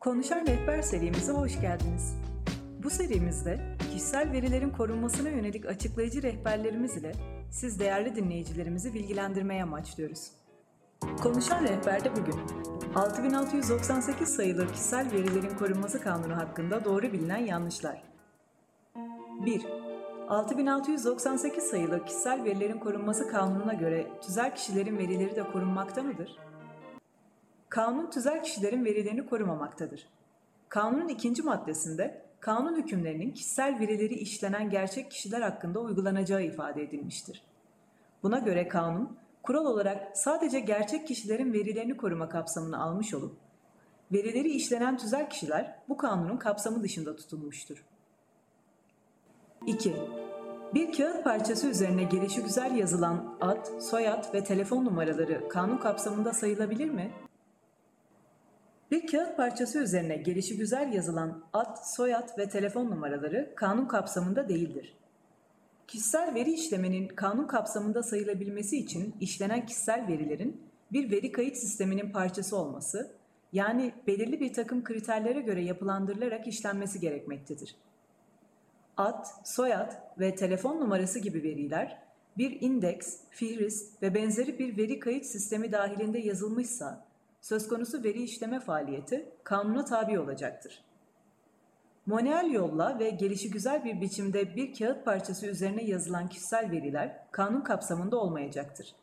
Konuşan Rehber serimize hoş geldiniz. Bu serimizde kişisel verilerin korunmasına yönelik açıklayıcı rehberlerimiz ile siz değerli dinleyicilerimizi bilgilendirmeye amaçlıyoruz. Konuşan Rehber'de bugün 6698 sayılı kişisel verilerin korunması kanunu hakkında doğru bilinen yanlışlar. 1. 6698 sayılı kişisel verilerin korunması kanununa göre tüzel kişilerin verileri de korunmakta mıdır? Kanun tüzel kişilerin verilerini korumamaktadır. Kanunun ikinci maddesinde kanun hükümlerinin kişisel verileri işlenen gerçek kişiler hakkında uygulanacağı ifade edilmiştir. Buna göre kanun, kural olarak sadece gerçek kişilerin verilerini koruma kapsamını almış olup, verileri işlenen tüzel kişiler bu kanunun kapsamı dışında tutulmuştur. 2. Bir kağıt parçası üzerine gelişigüzel yazılan ad, soyad ve telefon numaraları kanun kapsamında sayılabilir mi? Bir kağıt parçası üzerine gelişigüzel yazılan ad, soyad ve telefon numaraları kanun kapsamında değildir. Kişisel veri işleminin kanun kapsamında sayılabilmesi için işlenen kişisel verilerin bir veri kayıt sisteminin parçası olması, yani belirli bir takım kriterlere göre yapılandırılarak işlenmesi gerekmektedir. Ad, soyad ve telefon numarası gibi veriler bir indeks, fihrist ve benzeri bir veri kayıt sistemi dahilinde yazılmışsa söz konusu veri işleme faaliyeti kanuna tabi olacaktır. Manuel yolla ve gelişi güzel bir biçimde bir kağıt parçası üzerine yazılan kişisel veriler kanun kapsamında olmayacaktır.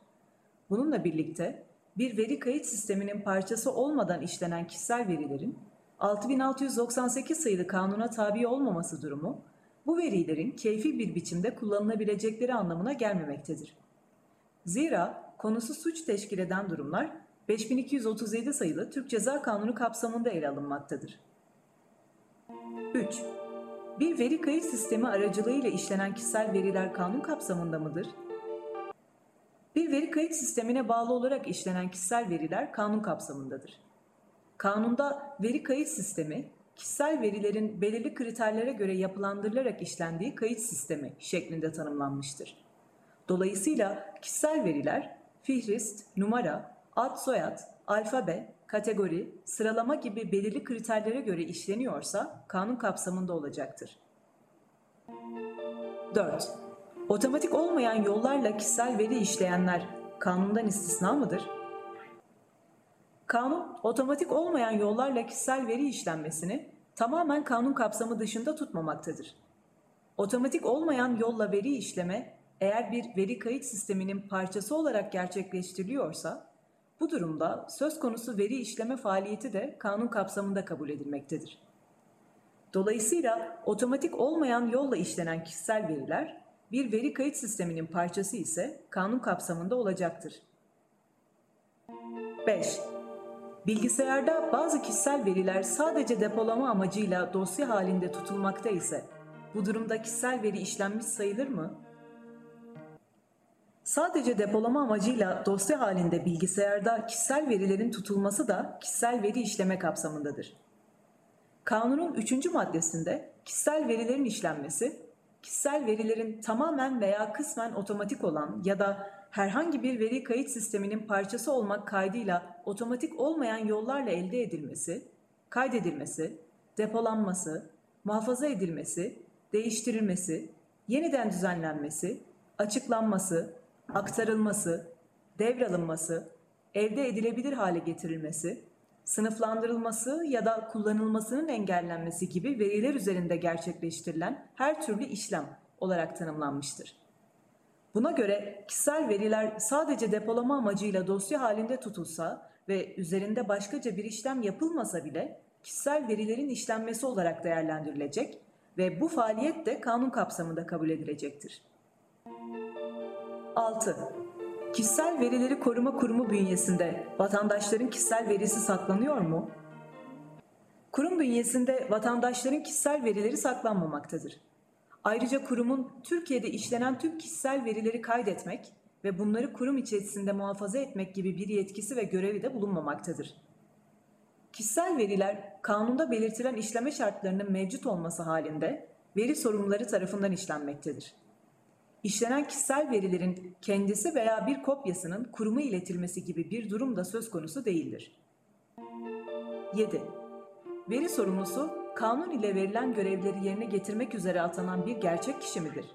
Bununla birlikte bir veri kayıt sisteminin parçası olmadan işlenen kişisel verilerin 6698 sayılı kanuna tabi olmaması durumu bu verilerin keyfi bir biçimde kullanılabilecekleri anlamına gelmemektedir. Zira konusu suç teşkil eden durumlar 5237 sayılı Türk Ceza Kanunu kapsamında ele alınmaktadır. 3. Bir veri kayıt sistemi aracılığıyla işlenen kişisel veriler kanun kapsamında mıdır? Bir veri kayıt sistemine bağlı olarak işlenen kişisel veriler kanun kapsamındadır. Kanunda veri kayıt sistemi, kişisel verilerin belirli kriterlere göre yapılandırılarak işlendiği kayıt sistemi şeklinde tanımlanmıştır. Dolayısıyla kişisel veriler, fihrist, numara, ad soyad, alfabe, kategori, sıralama gibi belirli kriterlere göre işleniyorsa kanun kapsamında olacaktır. 4. Otomatik olmayan yollarla kişisel veri işleyenler kanundan istisna mıdır? Kanun, otomatik olmayan yollarla kişisel veri işlenmesini tamamen kanun kapsamı dışında tutmamaktadır. Otomatik olmayan yolla veri işleme eğer bir veri kayıt sisteminin parçası olarak gerçekleştiriliyorsa, bu durumda söz konusu veri işleme faaliyeti de kanun kapsamında kabul edilmektedir. Dolayısıyla otomatik olmayan yolla işlenen kişisel veriler bir veri kayıt sisteminin parçası ise kanun kapsamında olacaktır. 5. Bilgisayarda bazı kişisel veriler sadece depolama amacıyla dosya halinde tutulmakta ise bu durumda kişisel veri işlenmiş sayılır mı? Sadece depolama amacıyla dosya halinde bilgisayarda kişisel verilerin tutulması da kişisel veri işleme kapsamındadır. Kanunun 3. maddesinde kişisel verilerin işlenmesi, kişisel verilerin tamamen veya kısmen otomatik olan ya da herhangi bir veri kayıt sisteminin parçası olmak kaydıyla otomatik olmayan yollarla elde edilmesi, kaydedilmesi, depolanması, muhafaza edilmesi, değiştirilmesi, yeniden düzenlenmesi, açıklanması, aktarılması, devralınması, elde edilebilir hale getirilmesi, sınıflandırılması ya da kullanılmasının engellenmesi gibi veriler üzerinde gerçekleştirilen her türlü işlem olarak tanımlanmıştır. Buna göre kişisel veriler sadece depolama amacıyla dosya halinde tutulsa ve üzerinde başkaca bir işlem yapılmasa bile kişisel verilerin işlenmesi olarak değerlendirilecek ve bu faaliyet de kanun kapsamında kabul edilecektir. 6. Kişisel Verileri Koruma Kurumu bünyesinde vatandaşların kişisel verisi saklanıyor mu? Kurum bünyesinde vatandaşların kişisel verileri saklanmamaktadır. Ayrıca kurumun Türkiye'de işlenen tüm kişisel verileri kaydetmek ve bunları kurum içerisinde muhafaza etmek gibi bir yetkisi ve görevi de bulunmamaktadır. Kişisel veriler kanunda belirtilen işleme şartlarının mevcut olması halinde veri sorumluları tarafından işlenmektedir. İşlenen kişisel verilerin kendisi veya bir kopyasının kuruma iletilmesi gibi bir durum da söz konusu değildir. 7. Veri sorumlusu, kanun ile verilen görevleri yerine getirmek üzere atanan bir gerçek kişi midir?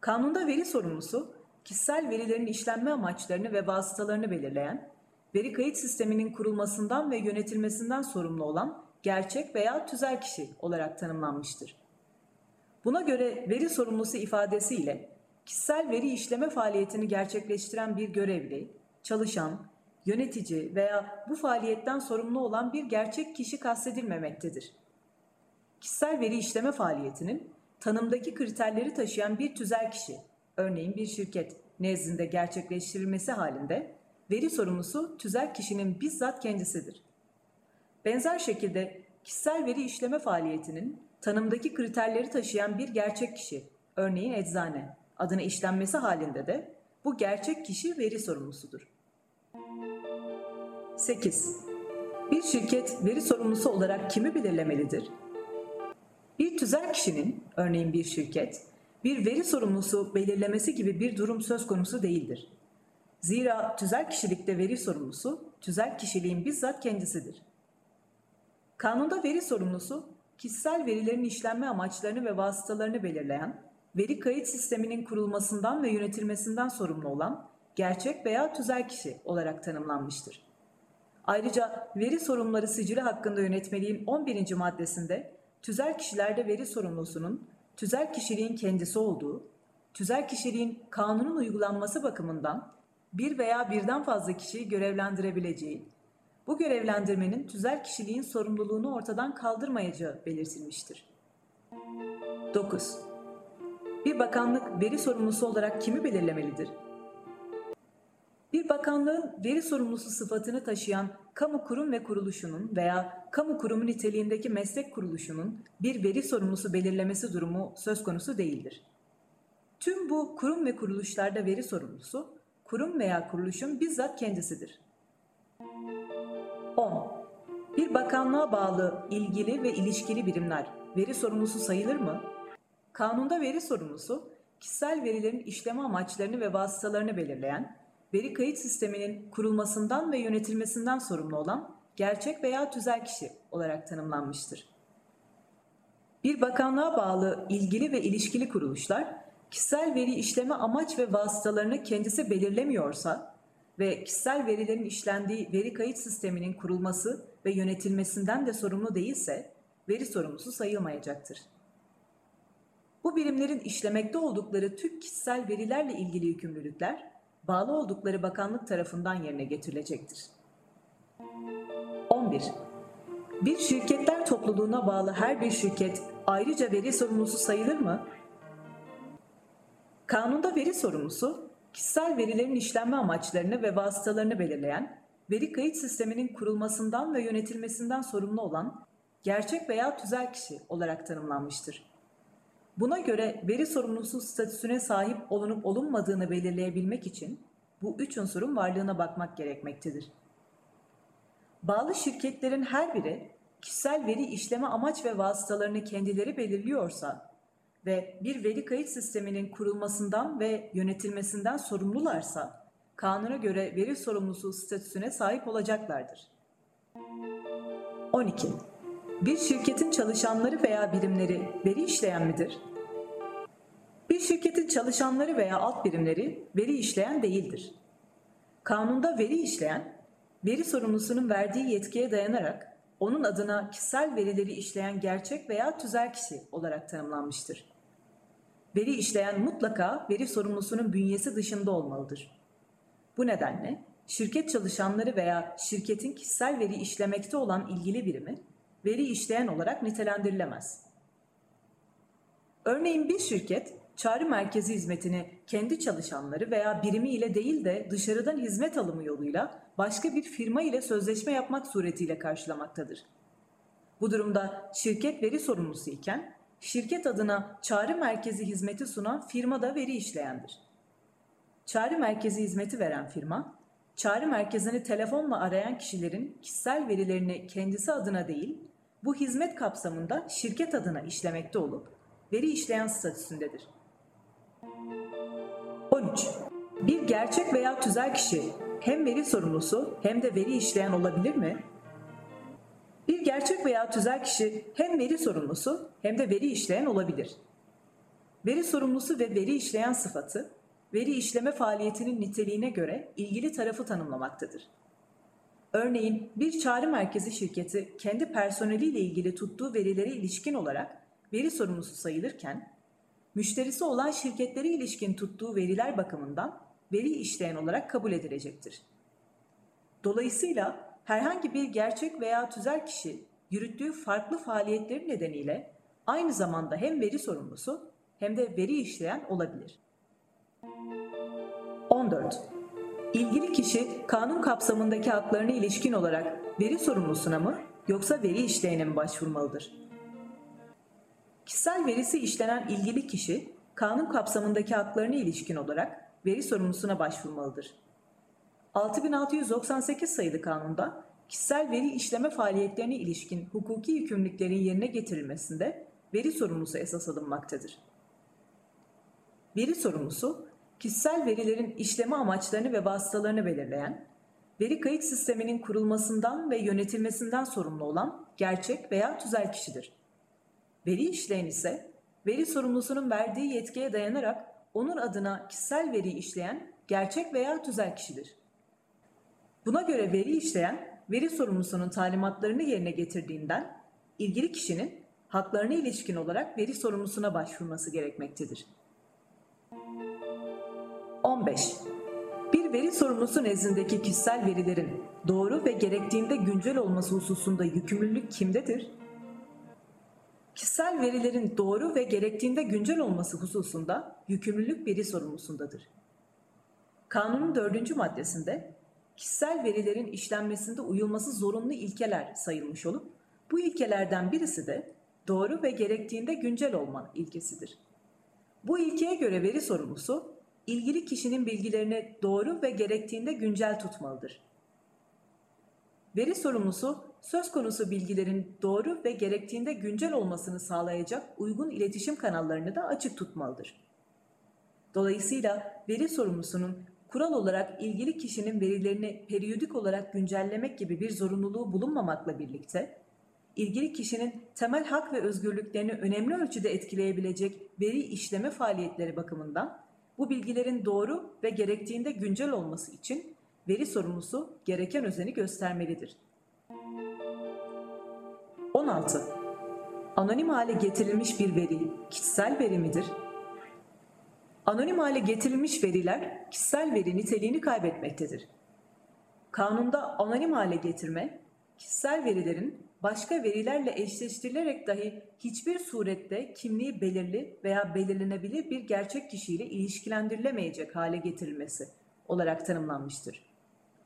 Kanunda veri sorumlusu, kişisel verilerin işlenme amaçlarını ve vasıtalarını belirleyen, veri kayıt sisteminin kurulmasından ve yönetilmesinden sorumlu olan gerçek veya tüzel kişi olarak tanımlanmıştır. Buna göre veri sorumlusu ifadesiyle kişisel veri işleme faaliyetini gerçekleştiren bir görevli, çalışan, yönetici veya bu faaliyetten sorumlu olan bir gerçek kişi kastedilmemektedir. Kişisel veri işleme faaliyetinin tanımdaki kriterleri taşıyan bir tüzel kişi, örneğin bir şirket nezdinde gerçekleştirilmesi halinde veri sorumlusu tüzel kişinin bizzat kendisidir. Benzer şekilde kişisel veri işleme faaliyetinin tanımdaki kriterleri taşıyan bir gerçek kişi, örneğin eczane, adına işlenmesi halinde de bu gerçek kişi veri sorumlusudur. 8. Bir şirket veri sorumlusu olarak kimi belirlemelidir? Bir tüzel kişinin, örneğin bir şirket, bir veri sorumlusu belirlemesi gibi bir durum söz konusu değildir. Zira tüzel kişilikte veri sorumlusu, tüzel kişiliğin bizzat kendisidir. Kanunda veri sorumlusu, kişisel verilerin işlenme amaçlarını ve vasıtalarını belirleyen, veri kayıt sisteminin kurulmasından ve yönetilmesinden sorumlu olan gerçek veya tüzel kişi olarak tanımlanmıştır. Ayrıca veri sorumluları sicili hakkında yönetmeliğin 11. maddesinde tüzel kişilerde veri sorumlusunun tüzel kişiliğin kendisi olduğu, tüzel kişiliğin kanunun uygulanması bakımından bir veya birden fazla kişiyi görevlendirebileceği, bu görevlendirmenin tüzel kişiliğin sorumluluğunu ortadan kaldırmayacağı belirtilmiştir. 9. Bir bakanlık veri sorumlusu olarak kimi belirlemelidir? Bir bakanlığın veri sorumlusu sıfatını taşıyan kamu kurum ve kuruluşunun veya kamu kurumu niteliğindeki meslek kuruluşunun bir veri sorumlusu belirlemesi durumu söz konusu değildir. Tüm bu kurum ve kuruluşlarda veri sorumlusu, kurum veya kuruluşun bizzat kendisidir. 10. Bir bakanlığa bağlı ilgili ve ilişkili birimler veri sorumlusu sayılır mı? Kanunda veri sorumlusu, kişisel verilerin işleme amaçlarını ve vasıtalarını belirleyen, veri kayıt sisteminin kurulmasından ve yönetilmesinden sorumlu olan gerçek veya tüzel kişi olarak tanımlanmıştır. Bir bakanlığa bağlı ilgili ve ilişkili kuruluşlar, kişisel veri işleme amaç ve vasıtalarını kendisi belirlemiyorsa ve kişisel verilerin işlendiği veri kayıt sisteminin kurulması ve yönetilmesinden de sorumlu değilse, veri sorumlusu sayılmayacaktır. Bu birimlerin işlemekte oldukları tüm kişisel verilerle ilgili yükümlülükler, bağlı oldukları bakanlık tarafından yerine getirilecektir. 11. Bir şirketler topluluğuna bağlı her bir şirket ayrıca veri sorumlusu sayılır mı? Kanunda veri sorumlusu, kişisel verilerin işlenme amaçlarını ve vasıtalarını belirleyen, veri kayıt sisteminin kurulmasından ve yönetilmesinden sorumlu olan gerçek veya tüzel kişi olarak tanımlanmıştır. Buna göre veri sorumlusu statüsüne sahip olunup olunmadığını belirleyebilmek için bu üç unsurun varlığına bakmak gerekmektedir. Bağlı şirketlerin her biri kişisel veri işleme amaç ve vasıtalarını kendileri belirliyorsa ve bir veri kayıt sisteminin kurulmasından ve yönetilmesinden sorumlularsa kanuna göre veri sorumlusu statüsüne sahip olacaklardır. 12. Bir şirketin çalışanları veya birimleri veri işleyen midir? Bir şirketin çalışanları veya alt birimleri veri işleyen değildir. Kanunda veri işleyen, veri sorumlusunun verdiği yetkiye dayanarak onun adına kişisel verileri işleyen gerçek veya tüzel kişi olarak tanımlanmıştır. Veri işleyen mutlaka veri sorumlusunun bünyesi dışında olmalıdır. Bu nedenle şirket çalışanları veya şirketin kişisel veri işlemekte olan ilgili birimi veri işleyen olarak nitelendirilemez. Örneğin bir şirket çağrı merkezi hizmetini kendi çalışanları veya birimi ile değil de dışarıdan hizmet alımı yoluyla başka bir firma ile sözleşme yapmak suretiyle karşılamaktadır. Bu durumda şirket veri sorumlusu iken şirket adına çağrı merkezi hizmeti sunan firma da veri işleyendir. Çağrı merkezi hizmeti veren firma, çağrı merkezini telefonla arayan kişilerin kişisel verilerini kendisi adına değil, bu hizmet kapsamında şirket adına işlemekte olup veri işleyen statüsündedir. 13. Bir gerçek veya tüzel kişi hem veri sorumlusu hem de veri işleyen olabilir mi? gerçek veya tüzel kişi hem veri sorumlusu hem de veri işleyen olabilir. Veri sorumlusu ve veri işleyen sıfatı, veri işleme faaliyetinin niteliğine göre ilgili tarafı tanımlamaktadır. Örneğin bir çağrı merkezi şirketi kendi personeliyle ilgili tuttuğu verilere ilişkin olarak veri sorumlusu sayılırken, müşterisi olan şirketlere ilişkin tuttuğu veriler bakımından veri işleyen olarak kabul edilecektir. Dolayısıyla herhangi bir gerçek veya tüzel kişi yürüttüğü farklı faaliyetleri nedeniyle aynı zamanda hem veri sorumlusu hem de veri işleyen olabilir. 14. İlgili kişi kanun kapsamındaki haklarına ilişkin olarak veri sorumlusuna mı yoksa veri işleyene mi başvurmalıdır? Kişisel verisi işlenen ilgili kişi kanun kapsamındaki haklarına ilişkin olarak veri sorumlusuna başvurmalıdır. 6698 sayılı kanunda kişisel veri işleme faaliyetlerine ilişkin hukuki yükümlülüklerin yerine getirilmesinde veri sorumlusu esas alınmaktadır. Veri sorumlusu, kişisel verilerin işleme amaçlarını ve vasıtalarını belirleyen, veri kayıt sisteminin kurulmasından ve yönetilmesinden sorumlu olan gerçek veya tüzel kişidir. Veri işleyen ise, veri sorumlusunun verdiği yetkiye dayanarak onun adına kişisel veri işleyen gerçek veya tüzel kişidir. Buna göre veri işleyen, veri sorumlusunun talimatlarını yerine getirdiğinden, ilgili kişinin haklarına ilişkin olarak veri sorumlusuna başvurması gerekmektedir. 15. Bir veri sorumlusu nezdindeki kişisel verilerin doğru ve gerektiğinde güncel olması hususunda yükümlülük kimdedir? Kişisel verilerin doğru ve gerektiğinde güncel olması hususunda yükümlülük veri sorumlusundadır. Kanunun dördüncü maddesinde kişisel verilerin işlenmesinde uyulması zorunlu ilkeler sayılmış olup bu ilkelerden birisi de doğru ve gerektiğinde güncel olma ilkesidir. Bu ilkeye göre veri sorumlusu ilgili kişinin bilgilerini doğru ve gerektiğinde güncel tutmalıdır. Veri sorumlusu söz konusu bilgilerin doğru ve gerektiğinde güncel olmasını sağlayacak uygun iletişim kanallarını da açık tutmalıdır. Dolayısıyla veri sorumlusunun kural olarak ilgili kişinin verilerini periyodik olarak güncellemek gibi bir zorunluluğu bulunmamakla birlikte, ilgili kişinin temel hak ve özgürlüklerini önemli ölçüde etkileyebilecek veri işleme faaliyetleri bakımından bu bilgilerin doğru ve gerektiğinde güncel olması için veri sorumlusu gereken özeni göstermelidir. 16. Anonim hale getirilmiş bir veri kişisel veri midir? Anonim hale getirilmiş veriler kişisel veri niteliğini kaybetmektedir. Kanunda anonim hale getirme, kişisel verilerin başka verilerle eşleştirilerek dahi hiçbir surette kimliği belirli veya belirlenebilir bir gerçek kişiyle ilişkilendirilemeyecek hale getirilmesi olarak tanımlanmıştır.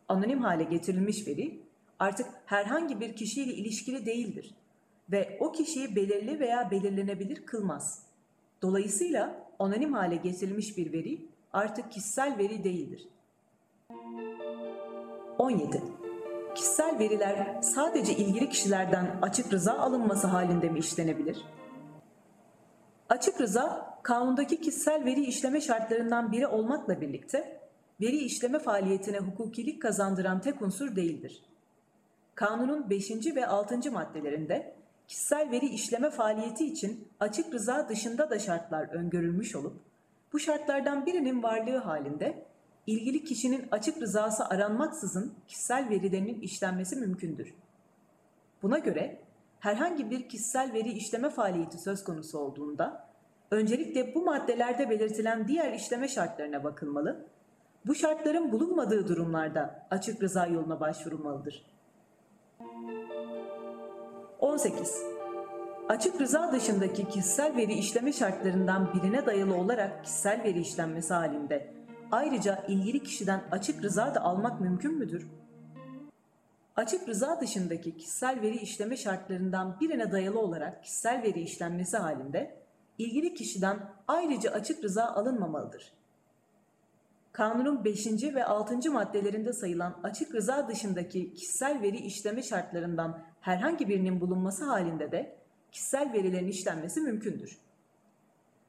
Anonim hale getirilmiş veri artık herhangi bir kişiyle ilişkili değildir ve o kişiyi belirli veya belirlenebilir kılmaz. Dolayısıyla anonim hale getirilmiş bir veri artık kişisel veri değildir. 17. Kişisel veriler sadece ilgili kişilerden açık rıza alınması halinde mi işlenebilir? Açık rıza, kanundaki kişisel veri işleme şartlarından biri olmakla birlikte veri işleme faaliyetine hukukilik kazandıran tek unsur değildir. Kanunun 5. ve 6. maddelerinde kişisel veri işleme faaliyeti için açık rıza dışında da şartlar öngörülmüş olup, bu şartlardan birinin varlığı halinde ilgili kişinin açık rızası aranmaksızın kişisel verilerinin işlenmesi mümkündür. Buna göre herhangi bir kişisel veri işleme faaliyeti söz konusu olduğunda öncelikle bu maddelerde belirtilen diğer işleme şartlarına bakılmalı. Bu şartların bulunmadığı durumlarda açık rıza yoluna başvurulmalıdır. 18. Açık rıza dışındaki kişisel veri işleme şartlarından birine dayalı olarak kişisel veri işlenmesi halinde ayrıca ilgili kişiden açık rıza da almak mümkün müdür? Açık rıza dışındaki kişisel veri işleme şartlarından birine dayalı olarak kişisel veri işlenmesi halinde ilgili kişiden ayrıca açık rıza alınmamalıdır. Kanunun 5. ve 6. maddelerinde sayılan açık rıza dışındaki kişisel veri işleme şartlarından herhangi birinin bulunması halinde de kişisel verilerin işlenmesi mümkündür.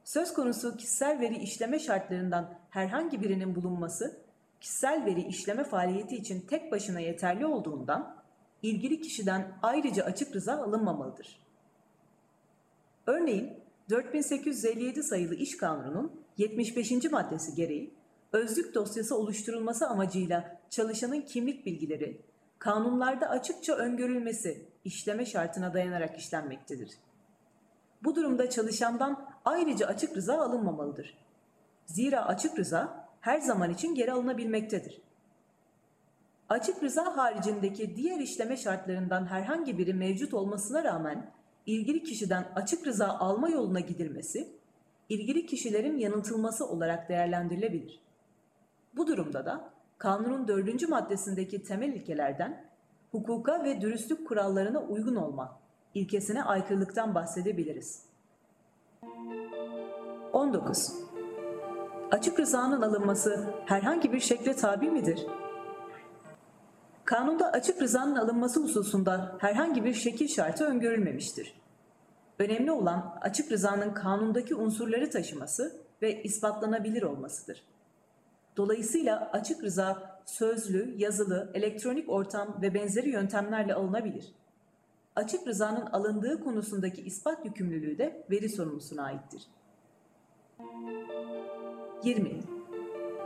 Söz konusu kişisel veri işleme şartlarından herhangi birinin bulunması, kişisel veri işleme faaliyeti için tek başına yeterli olduğundan, ilgili kişiden ayrıca açık rıza alınmamalıdır. Örneğin 4857 sayılı İş Kanunu'nun 75. maddesi gereği özlük dosyası oluşturulması amacıyla çalışanın kimlik bilgileri kanunlarda açıkça öngörülmesi işleme şartına dayanarak işlenmektedir. Bu durumda çalışandan ayrıca açık rıza alınmamalıdır. Zira açık rıza her zaman için geri alınabilmektedir. Açık rıza haricindeki diğer işleme şartlarından herhangi biri mevcut olmasına rağmen ilgili kişiden açık rıza alma yoluna gidilmesi, ilgili kişilerin yanıltılması olarak değerlendirilebilir. Bu durumda da kanunun dördüncü maddesindeki temel ilkelerden hukuka ve dürüstlük kurallarına uygun olma ilkesine aykırılıktan bahsedebiliriz. 19. Açık rızanın alınması herhangi bir şekle tabi midir? Kanunda açık rızanın alınması hususunda herhangi bir şekil şartı öngörülmemiştir. Önemli olan açık rızanın kanundaki unsurları taşıması ve ispatlanabilir olmasıdır. Dolayısıyla açık rıza sözlü, yazılı, elektronik ortam ve benzeri yöntemlerle alınabilir. Açık rızanın alındığı konusundaki ispat yükümlülüğü de veri sorumlusuna aittir. 20.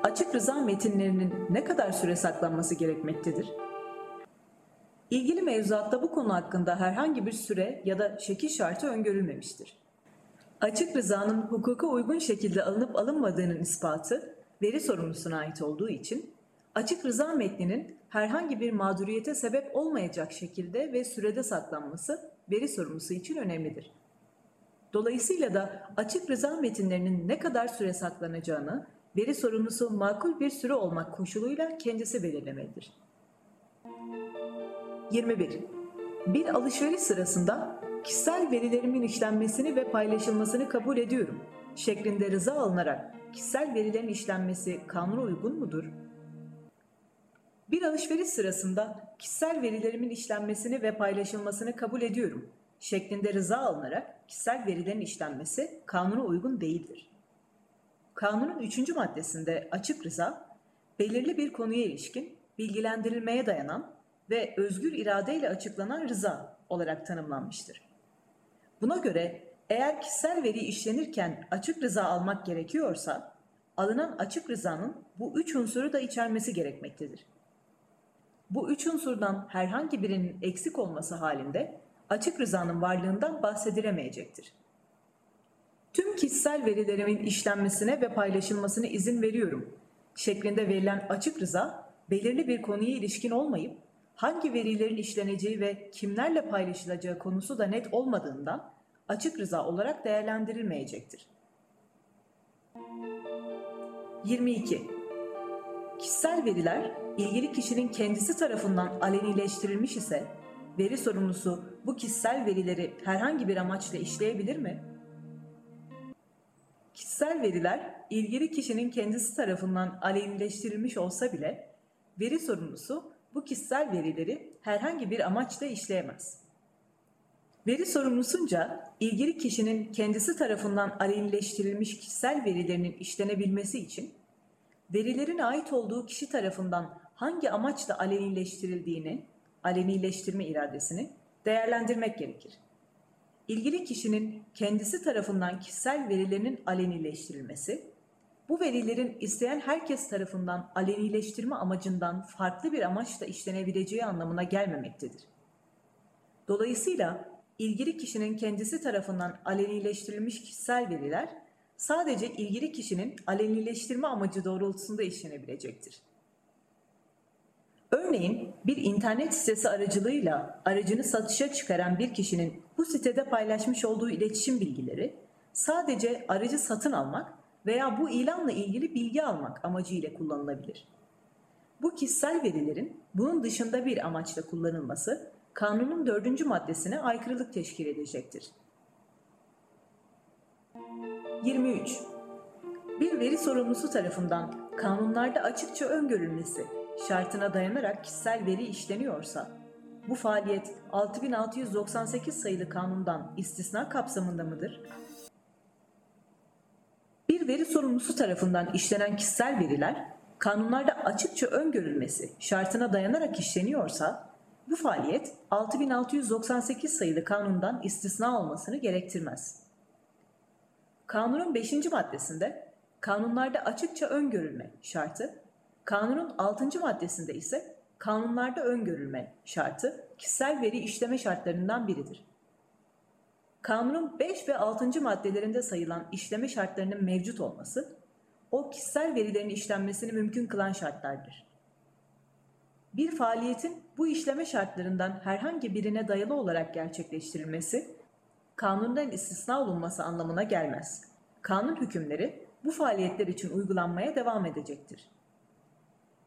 Açık rıza metinlerinin ne kadar süre saklanması gerekmektedir? İlgili mevzuatta bu konu hakkında herhangi bir süre ya da şekil şartı öngörülmemiştir. Açık rızanın hukuka uygun şekilde alınıp alınmadığının ispatı veri sorumlusuna ait olduğu için açık rıza metninin herhangi bir mağduriyete sebep olmayacak şekilde ve sürede saklanması veri sorumlusu için önemlidir. Dolayısıyla da açık rıza metinlerinin ne kadar süre saklanacağını veri sorumlusu makul bir süre olmak koşuluyla kendisi belirlemelidir. 21. Bir alışveriş sırasında kişisel verilerimin işlenmesini ve paylaşılmasını kabul ediyorum şeklinde rıza alınarak kişisel verilerin işlenmesi kanuna uygun mudur? Bir alışveriş sırasında kişisel verilerimin işlenmesini ve paylaşılmasını kabul ediyorum şeklinde rıza alınarak kişisel verilerin işlenmesi kanuna uygun değildir. Kanunun üçüncü maddesinde açık rıza, belirli bir konuya ilişkin bilgilendirilmeye dayanan ve özgür iradeyle açıklanan rıza olarak tanımlanmıştır. Buna göre eğer kişisel veri işlenirken açık rıza almak gerekiyorsa, alınan açık rızanın bu üç unsuru da içermesi gerekmektedir. Bu üç unsurdan herhangi birinin eksik olması halinde açık rızanın varlığından bahsedilemeyecektir. Tüm kişisel verilerimin işlenmesine ve paylaşılmasına izin veriyorum şeklinde verilen açık rıza belirli bir konuya ilişkin olmayıp hangi verilerin işleneceği ve kimlerle paylaşılacağı konusu da net olmadığından açık rıza olarak değerlendirilmeyecektir. 22. Kişisel veriler ilgili kişinin kendisi tarafından alenileştirilmiş ise veri sorumlusu bu kişisel verileri herhangi bir amaçla işleyebilir mi? Kişisel veriler ilgili kişinin kendisi tarafından alenileştirilmiş olsa bile veri sorumlusu bu kişisel verileri herhangi bir amaçla işleyemez. Veri sorumlusunca ilgili kişinin kendisi tarafından alenileştirilmiş kişisel verilerinin işlenebilmesi için verilerin ait olduğu kişi tarafından hangi amaçla alenileştirildiğini, alenileştirme iradesini değerlendirmek gerekir. İlgili kişinin kendisi tarafından kişisel verilerinin alenileştirilmesi, bu verilerin isteyen herkes tarafından alenileştirme amacından farklı bir amaçla işlenebileceği anlamına gelmemektedir. Dolayısıyla ilgili kişinin kendisi tarafından alenileştirilmiş kişisel veriler sadece ilgili kişinin alenileştirme amacı doğrultusunda işlenebilecektir. Örneğin bir internet sitesi aracılığıyla aracını satışa çıkaran bir kişinin bu sitede paylaşmış olduğu iletişim bilgileri sadece aracı satın almak veya bu ilanla ilgili bilgi almak amacıyla kullanılabilir. Bu kişisel verilerin bunun dışında bir amaçla kullanılması kanunun dördüncü maddesine aykırılık teşkil edecektir. 23. Bir veri sorumlusu tarafından kanunlarda açıkça öngörülmesi şartına dayanarak kişisel veri işleniyorsa, bu faaliyet 6698 sayılı kanundan istisna kapsamında mıdır? Bir veri sorumlusu tarafından işlenen kişisel veriler, kanunlarda açıkça öngörülmesi şartına dayanarak işleniyorsa, bu faaliyet 6698 sayılı kanundan istisna olmasını gerektirmez. Kanunun 5. maddesinde kanunlarda açıkça öngörülme şartı, kanunun 6. maddesinde ise kanunlarda öngörülme şartı kişisel veri işleme şartlarından biridir. Kanunun 5 ve 6. maddelerinde sayılan işleme şartlarının mevcut olması, o kişisel verilerin işlenmesini mümkün kılan şartlardır. Bir faaliyetin bu işleme şartlarından herhangi birine dayalı olarak gerçekleştirilmesi, kanundan istisna olunması anlamına gelmez. Kanun hükümleri bu faaliyetler için uygulanmaya devam edecektir.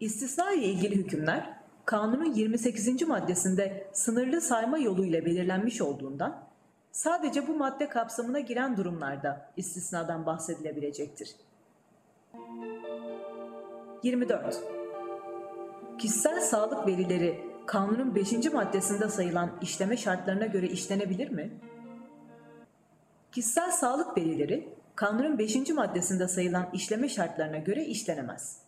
İstisna ile ilgili hükümler, kanunun 28. maddesinde sınırlı sayma yoluyla belirlenmiş olduğundan, sadece bu madde kapsamına giren durumlarda istisnadan bahsedilebilecektir. 24. Kişisel sağlık verileri kanunun 5. maddesinde sayılan işleme şartlarına göre işlenebilir mi? Kişisel sağlık verileri kanunun 5. maddesinde sayılan işleme şartlarına göre işlenemez.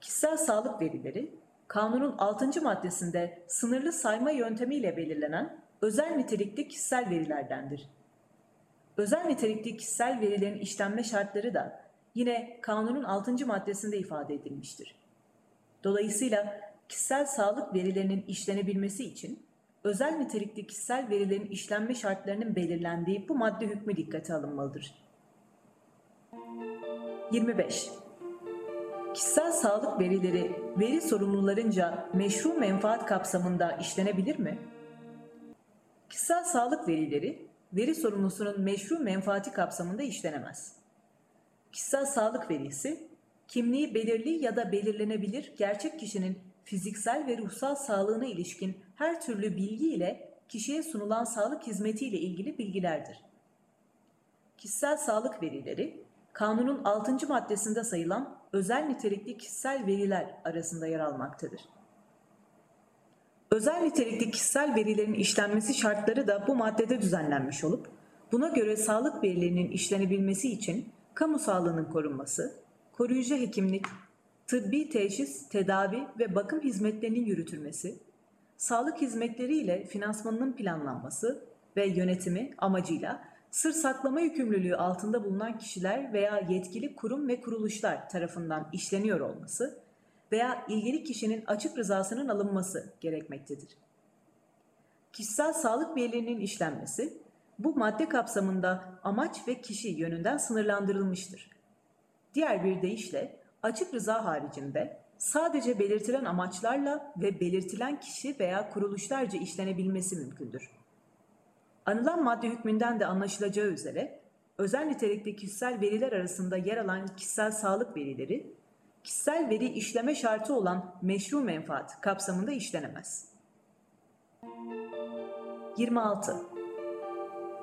Kişisel sağlık verileri kanunun 6. maddesinde sınırlı sayma yöntemiyle belirlenen özel nitelikli kişisel verilerdendir. Özel nitelikli kişisel verilerin işlenme şartları da yine kanunun 6. maddesinde ifade edilmiştir. Dolayısıyla kişisel sağlık verilerinin işlenebilmesi için özel nitelikli kişisel verilerin işlenme şartlarının belirlendiği bu madde hükmü dikkate alınmalıdır. 25. Kişisel sağlık verileri veri sorumlularınca meşru menfaat kapsamında işlenebilir mi? Kişisel sağlık verileri veri sorumlusunun meşru menfaati kapsamında işlenemez. Kişisel sağlık verisi kimliği belirli ya da belirlenebilir gerçek kişinin fiziksel ve ruhsal sağlığına ilişkin her türlü bilgi ile kişiye sunulan sağlık hizmeti ile ilgili bilgilerdir. Kişisel sağlık verileri, kanunun 6. maddesinde sayılan özel nitelikli kişisel veriler arasında yer almaktadır. Özel nitelikli kişisel verilerin işlenmesi şartları da bu maddede düzenlenmiş olup, buna göre sağlık verilerinin işlenebilmesi için kamu sağlığının korunması, koruyucu hekimlik, tıbbi teşhis, tedavi ve bakım hizmetlerinin yürütülmesi, sağlık hizmetleri ile finansmanının planlanması ve yönetimi amacıyla sır saklama yükümlülüğü altında bulunan kişiler veya yetkili kurum ve kuruluşlar tarafından işleniyor olması veya ilgili kişinin açık rızasının alınması gerekmektedir. Kişisel sağlık verilerinin işlenmesi bu madde kapsamında amaç ve kişi yönünden sınırlandırılmıştır. Diğer bir deyişle açık rıza haricinde sadece belirtilen amaçlarla ve belirtilen kişi veya kuruluşlarca işlenebilmesi mümkündür. Anılan madde hükmünden de anlaşılacağı üzere özel nitelikli kişisel veriler arasında yer alan kişisel sağlık verileri, kişisel veri işleme şartı olan meşru menfaat kapsamında işlenemez. 26.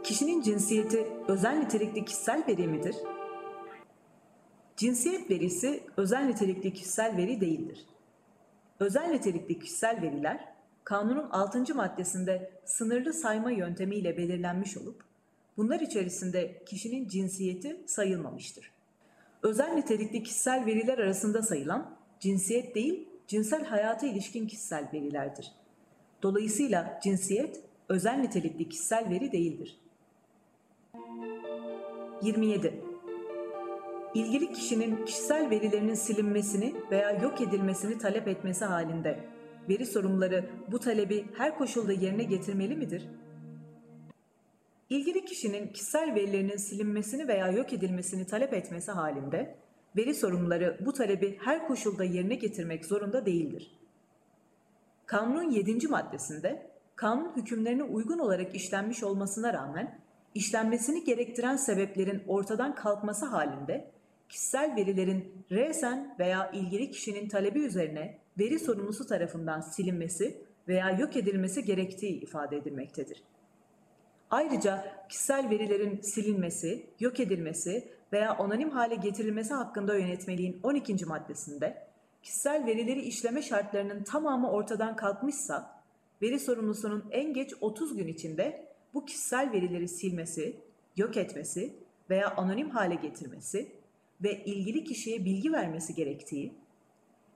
Kişinin cinsiyeti özel nitelikli kişisel veri midir? Cinsiyet verisi özel nitelikli kişisel veri değildir. Özel nitelikli kişisel veriler kanunun 6. maddesinde sınırlı sayma yöntemiyle belirlenmiş olup bunlar içerisinde kişinin cinsiyeti sayılmamıştır. Özel nitelikli kişisel veriler arasında sayılan cinsiyet değil, cinsel hayata ilişkin kişisel verilerdir. Dolayısıyla cinsiyet özel nitelikli kişisel veri değildir. 27 ilgili kişinin kişisel verilerinin silinmesini veya yok edilmesini talep etmesi halinde veri sorumluları bu talebi her koşulda yerine getirmeli midir? İlgili kişinin kişisel verilerinin silinmesini veya yok edilmesini talep etmesi halinde veri sorumluları bu talebi her koşulda yerine getirmek zorunda değildir. Kanunun 7. maddesinde kanun hükümlerine uygun olarak işlenmiş olmasına rağmen işlenmesini gerektiren sebeplerin ortadan kalkması halinde kişisel verilerin resen veya ilgili kişinin talebi üzerine veri sorumlusu tarafından silinmesi veya yok edilmesi gerektiği ifade edilmektedir. Ayrıca kişisel verilerin silinmesi, yok edilmesi veya anonim hale getirilmesi hakkında yönetmeliğin 12. maddesinde kişisel verileri işleme şartlarının tamamı ortadan kalkmışsa veri sorumlusunun en geç 30 gün içinde bu kişisel verileri silmesi, yok etmesi veya anonim hale getirmesi ve ilgili kişiye bilgi vermesi gerektiği,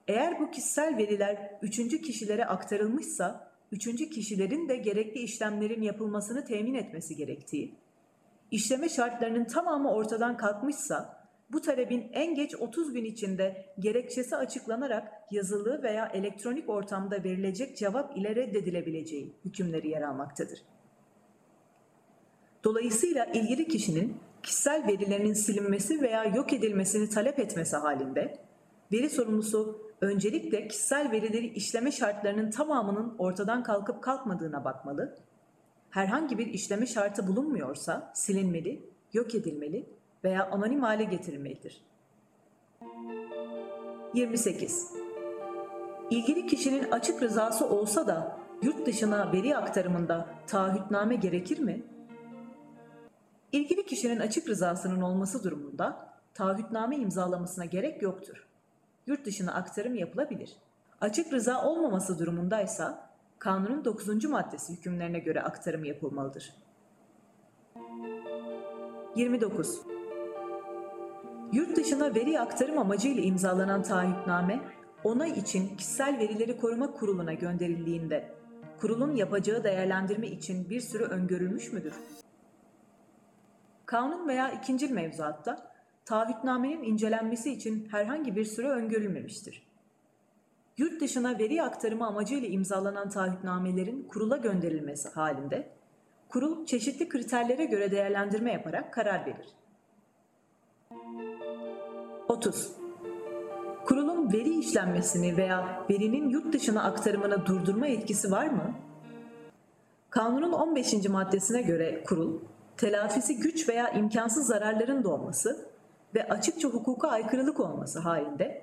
eğer bu kişisel veriler üçüncü kişilere aktarılmışsa üçüncü kişilerin de gerekli işlemlerin yapılmasını temin etmesi gerektiği, işleme şartlarının tamamı ortadan kalkmışsa bu talebin en geç 30 gün içinde gerekçesi açıklanarak yazılı veya elektronik ortamda verilecek cevap ile reddedilebileceği hükümleri yer almaktadır. Dolayısıyla ilgili kişinin kişisel verilerinin silinmesi veya yok edilmesini talep etmesi halinde veri sorumlusu öncelikle kişisel verileri işleme şartlarının tamamının ortadan kalkıp kalkmadığına bakmalı. Herhangi bir işleme şartı bulunmuyorsa silinmeli, yok edilmeli veya anonim hale getirilmelidir. 28. İlgili kişinin açık rızası olsa da yurt dışına veri aktarımında taahhütname gerekir mi? İlgili kişinin açık rızasının olması durumunda taahhütname imzalamasına gerek yoktur. Yurt dışına aktarım yapılabilir. Açık rıza olmaması durumundaysa kanunun 9. maddesi hükümlerine göre aktarım yapılmalıdır. 29. Yurt dışına veri aktarım amacıyla imzalanan taahhütname, onay için Kişisel Verileri Koruma Kurulu'na gönderildiğinde, kurulun yapacağı değerlendirme için bir süre öngörülmüş müdür? Kanun veya ikincil mevzuatta taahhütnamenin incelenmesi için herhangi bir süre öngörülmemiştir. Yurt dışına veri aktarımı amacıyla imzalanan taahhütnamelerin kurula gönderilmesi halinde, kurul çeşitli kriterlere göre değerlendirme yaparak karar verir. 30. Kurulun veri işlenmesini veya verinin yurt dışına aktarımını durdurma etkisi var mı? Kanunun 15. maddesine göre kurul, telafisi güç veya imkansız zararların doğması ve açıkça hukuka aykırılık olması halinde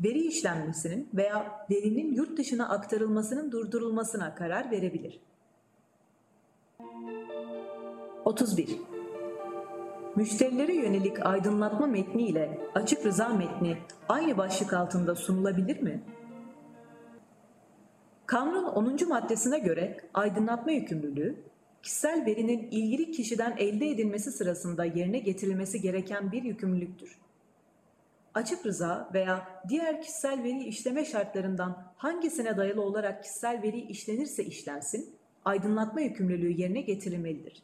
veri işlenmesinin veya verinin yurt dışına aktarılmasının durdurulmasına karar verebilir. 31. Müşterilere yönelik aydınlatma metni ile açık rıza metni aynı başlık altında sunulabilir mi? Kanunun 10. maddesine göre aydınlatma yükümlülüğü, kişisel verinin ilgili kişiden elde edilmesi sırasında yerine getirilmesi gereken bir yükümlülüktür. Açık rıza veya diğer kişisel veri işleme şartlarından hangisine dayalı olarak kişisel veri işlenirse işlensin, aydınlatma yükümlülüğü yerine getirilmelidir.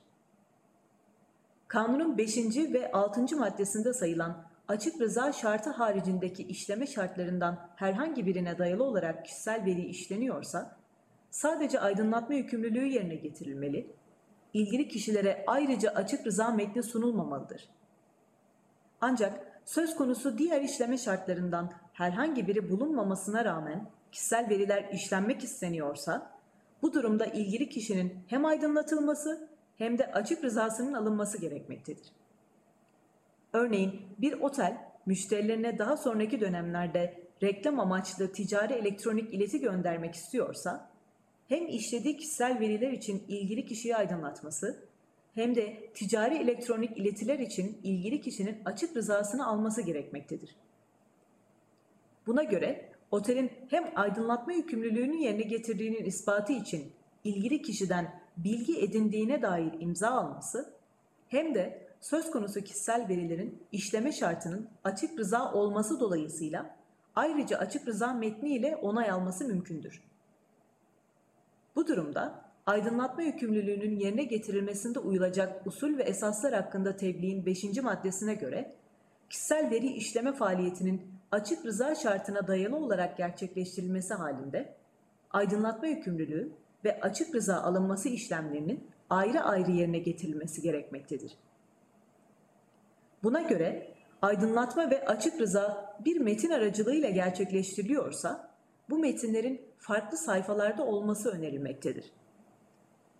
Kanunun 5. ve 6. maddesinde sayılan açık rıza şartı haricindeki işleme şartlarından herhangi birine dayalı olarak kişisel veri işleniyorsa, sadece aydınlatma yükümlülüğü yerine getirilmeli, ilgili kişilere ayrıca açık rıza metni sunulmamalıdır. Ancak söz konusu diğer işleme şartlarından herhangi biri bulunmamasına rağmen kişisel veriler işlenmek isteniyorsa, bu durumda ilgili kişinin hem aydınlatılması hem de açık rızasının alınması gerekmektedir. Örneğin bir otel müşterilerine daha sonraki dönemlerde reklam amaçlı ticari elektronik ileti göndermek istiyorsa hem işlediği kişisel veriler için ilgili kişiyi aydınlatması hem de ticari elektronik iletiler için ilgili kişinin açık rızasını alması gerekmektedir. Buna göre otelin hem aydınlatma yükümlülüğünü yerine getirdiğinin ispatı için ilgili kişiden bilgi edindiğine dair imza alması hem de söz konusu kişisel verilerin işleme şartının açık rıza olması dolayısıyla ayrıca açık rıza metni ile onay alması mümkündür. Bu durumda aydınlatma yükümlülüğünün yerine getirilmesinde uyulacak usul ve esaslar hakkında tebliğin 5. maddesine göre kişisel veri işleme faaliyetinin açık rıza şartına dayalı olarak gerçekleştirilmesi halinde aydınlatma yükümlülüğü ve açık rıza alınması işlemlerinin ayrı ayrı yerine getirilmesi gerekmektedir. Buna göre aydınlatma ve açık rıza bir metin aracılığıyla gerçekleştiriliyorsa bu metinlerin farklı sayfalarda olması önerilmektedir.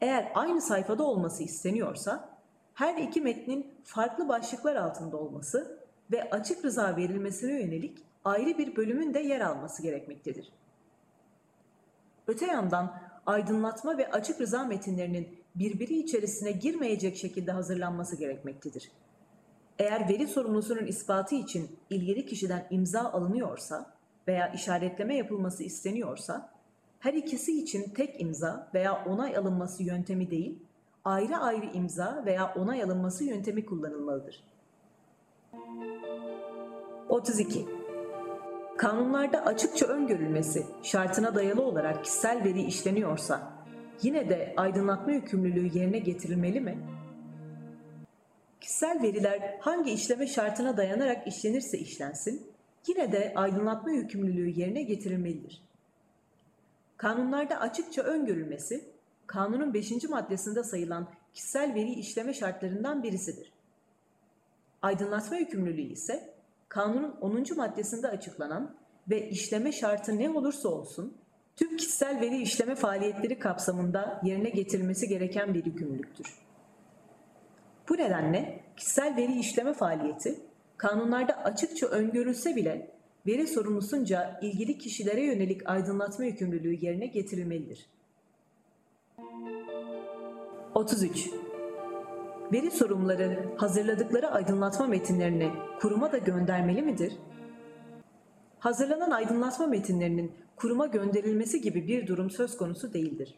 Eğer aynı sayfada olması isteniyorsa her iki metnin farklı başlıklar altında olması ve açık rıza verilmesine yönelik ayrı bir bölümün de yer alması gerekmektedir. Öte yandan aydınlatma ve açık rıza metinlerinin birbiri içerisine girmeyecek şekilde hazırlanması gerekmektedir. Eğer veri sorumlusunun ispatı için ilgili kişiden imza alınıyorsa veya işaretleme yapılması isteniyorsa, her ikisi için tek imza veya onay alınması yöntemi değil, ayrı ayrı imza veya onay alınması yöntemi kullanılmalıdır. 32. Kanunlarda açıkça öngörülmesi şartına dayalı olarak kişisel veri işleniyorsa yine de aydınlatma yükümlülüğü yerine getirilmeli mi? Kişisel veriler hangi işleme şartına dayanarak işlenirse işlensin, yine de aydınlatma yükümlülüğü yerine getirilmelidir. Kanunlarda açıkça öngörülmesi, kanunun 5. maddesinde sayılan kişisel veri işleme şartlarından birisidir. Aydınlatma yükümlülüğü ise kanunun 10. maddesinde açıklanan ve işleme şartı ne olursa olsun tüm kişisel veri işleme faaliyetleri kapsamında yerine getirilmesi gereken bir yükümlülüktür. Bu nedenle kişisel veri işleme faaliyeti kanunlarda açıkça öngörülse bile veri sorumlusunca ilgili kişilere yönelik aydınlatma yükümlülüğü yerine getirilmelidir. 33. Veri sorumluları hazırladıkları aydınlatma metinlerini kuruma da göndermeli midir? Hazırlanan aydınlatma metinlerinin kuruma gönderilmesi gibi bir durum söz konusu değildir.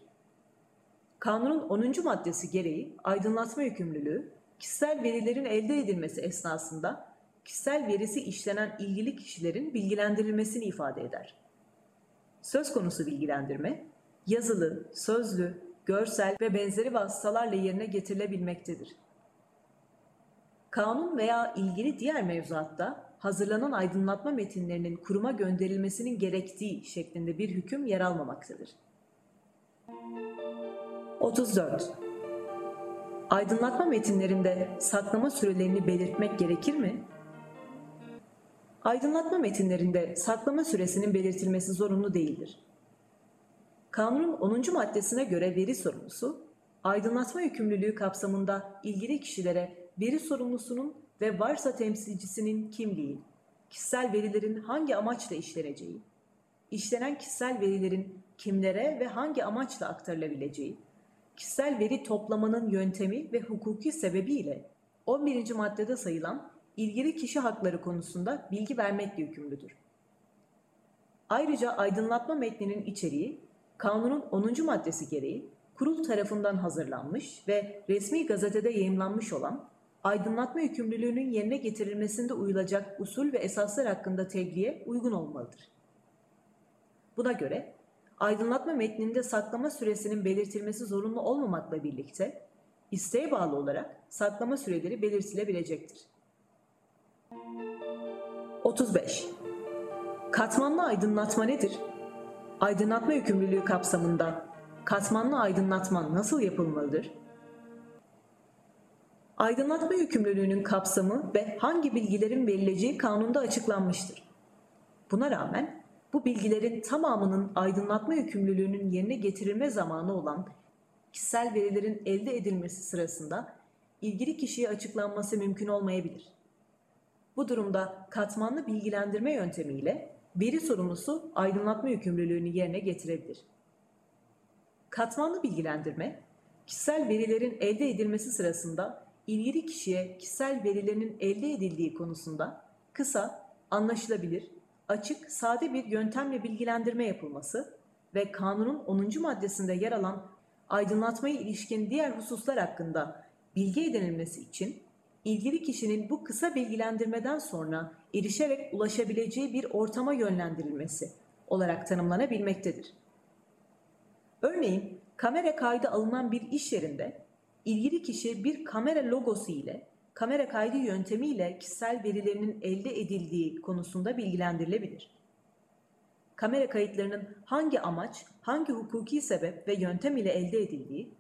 Kanunun 10. maddesi gereği aydınlatma yükümlülüğü, kişisel verilerin elde edilmesi esnasında kişisel verisi işlenen ilgili kişilerin bilgilendirilmesini ifade eder. Söz konusu bilgilendirme, yazılı, sözlü, görsel ve benzeri vasıtalarla yerine getirilebilmektedir. Kanun veya ilgili diğer mevzuatta hazırlanan aydınlatma metinlerinin kuruma gönderilmesinin gerektiği şeklinde bir hüküm yer almamaktadır. 34. Aydınlatma metinlerinde saklama sürelerini belirtmek gerekir mi? Aydınlatma metinlerinde saklama süresinin belirtilmesi zorunlu değildir. Kanunun 10. maddesine göre veri sorumlusu, aydınlatma yükümlülüğü kapsamında ilgili kişilere veri sorumlusunun ve varsa temsilcisinin kimliği, kişisel verilerin hangi amaçla işleneceği, işlenen kişisel verilerin kimlere ve hangi amaçla aktarılabileceği, kişisel veri toplamanın yöntemi ve hukuki sebebiyle 11. maddede sayılan ilgili kişi hakları konusunda bilgi vermekle yükümlüdür. Ayrıca aydınlatma metninin içeriği kanunun 10. maddesi gereği kurul tarafından hazırlanmış ve resmi gazetede yayınlanmış olan aydınlatma yükümlülüğünün yerine getirilmesinde uyulacak usul ve esaslar hakkında tebliğe uygun olmalıdır. Buna göre aydınlatma metninde saklama süresinin belirtilmesi zorunlu olmamakla birlikte isteğe bağlı olarak saklama süreleri belirtilebilecektir. 35. Katmanlı aydınlatma nedir? Aydınlatma yükümlülüğü kapsamında katmanlı aydınlatma nasıl yapılmalıdır? Aydınlatma yükümlülüğünün kapsamı ve hangi bilgilerin verileceği kanunda açıklanmıştır. Buna rağmen bu bilgilerin tamamının aydınlatma yükümlülüğünün yerine getirilme zamanı olan kişisel verilerin elde edilmesi sırasında ilgili kişiye açıklanması mümkün olmayabilir. Bu durumda katmanlı bilgilendirme yöntemiyle veri sorumlusu aydınlatma yükümlülüğünü yerine getirebilir. Katmanlı bilgilendirme, kişisel verilerin elde edilmesi sırasında ilgili kişiye kişisel verilerinin elde edildiği konusunda kısa, anlaşılabilir, açık, sade bir yöntemle bilgilendirme yapılması ve kanunun 10. maddesinde yer alan aydınlatmaya ilişkin diğer hususlar hakkında bilgi edinilmesi için ilgili kişinin bu kısa bilgilendirmeden sonra erişerek ulaşabileceği bir ortama yönlendirilmesi olarak tanımlanabilmektedir. Örneğin kamera kaydı alınan bir iş yerinde ilgili kişi bir kamera logosu ile kamera kaydı yöntemiyle kişisel verilerinin elde edildiği konusunda bilgilendirilebilir. Kamera kayıtlarının hangi amaç, hangi hukuki sebep ve yöntem ile elde edildiği,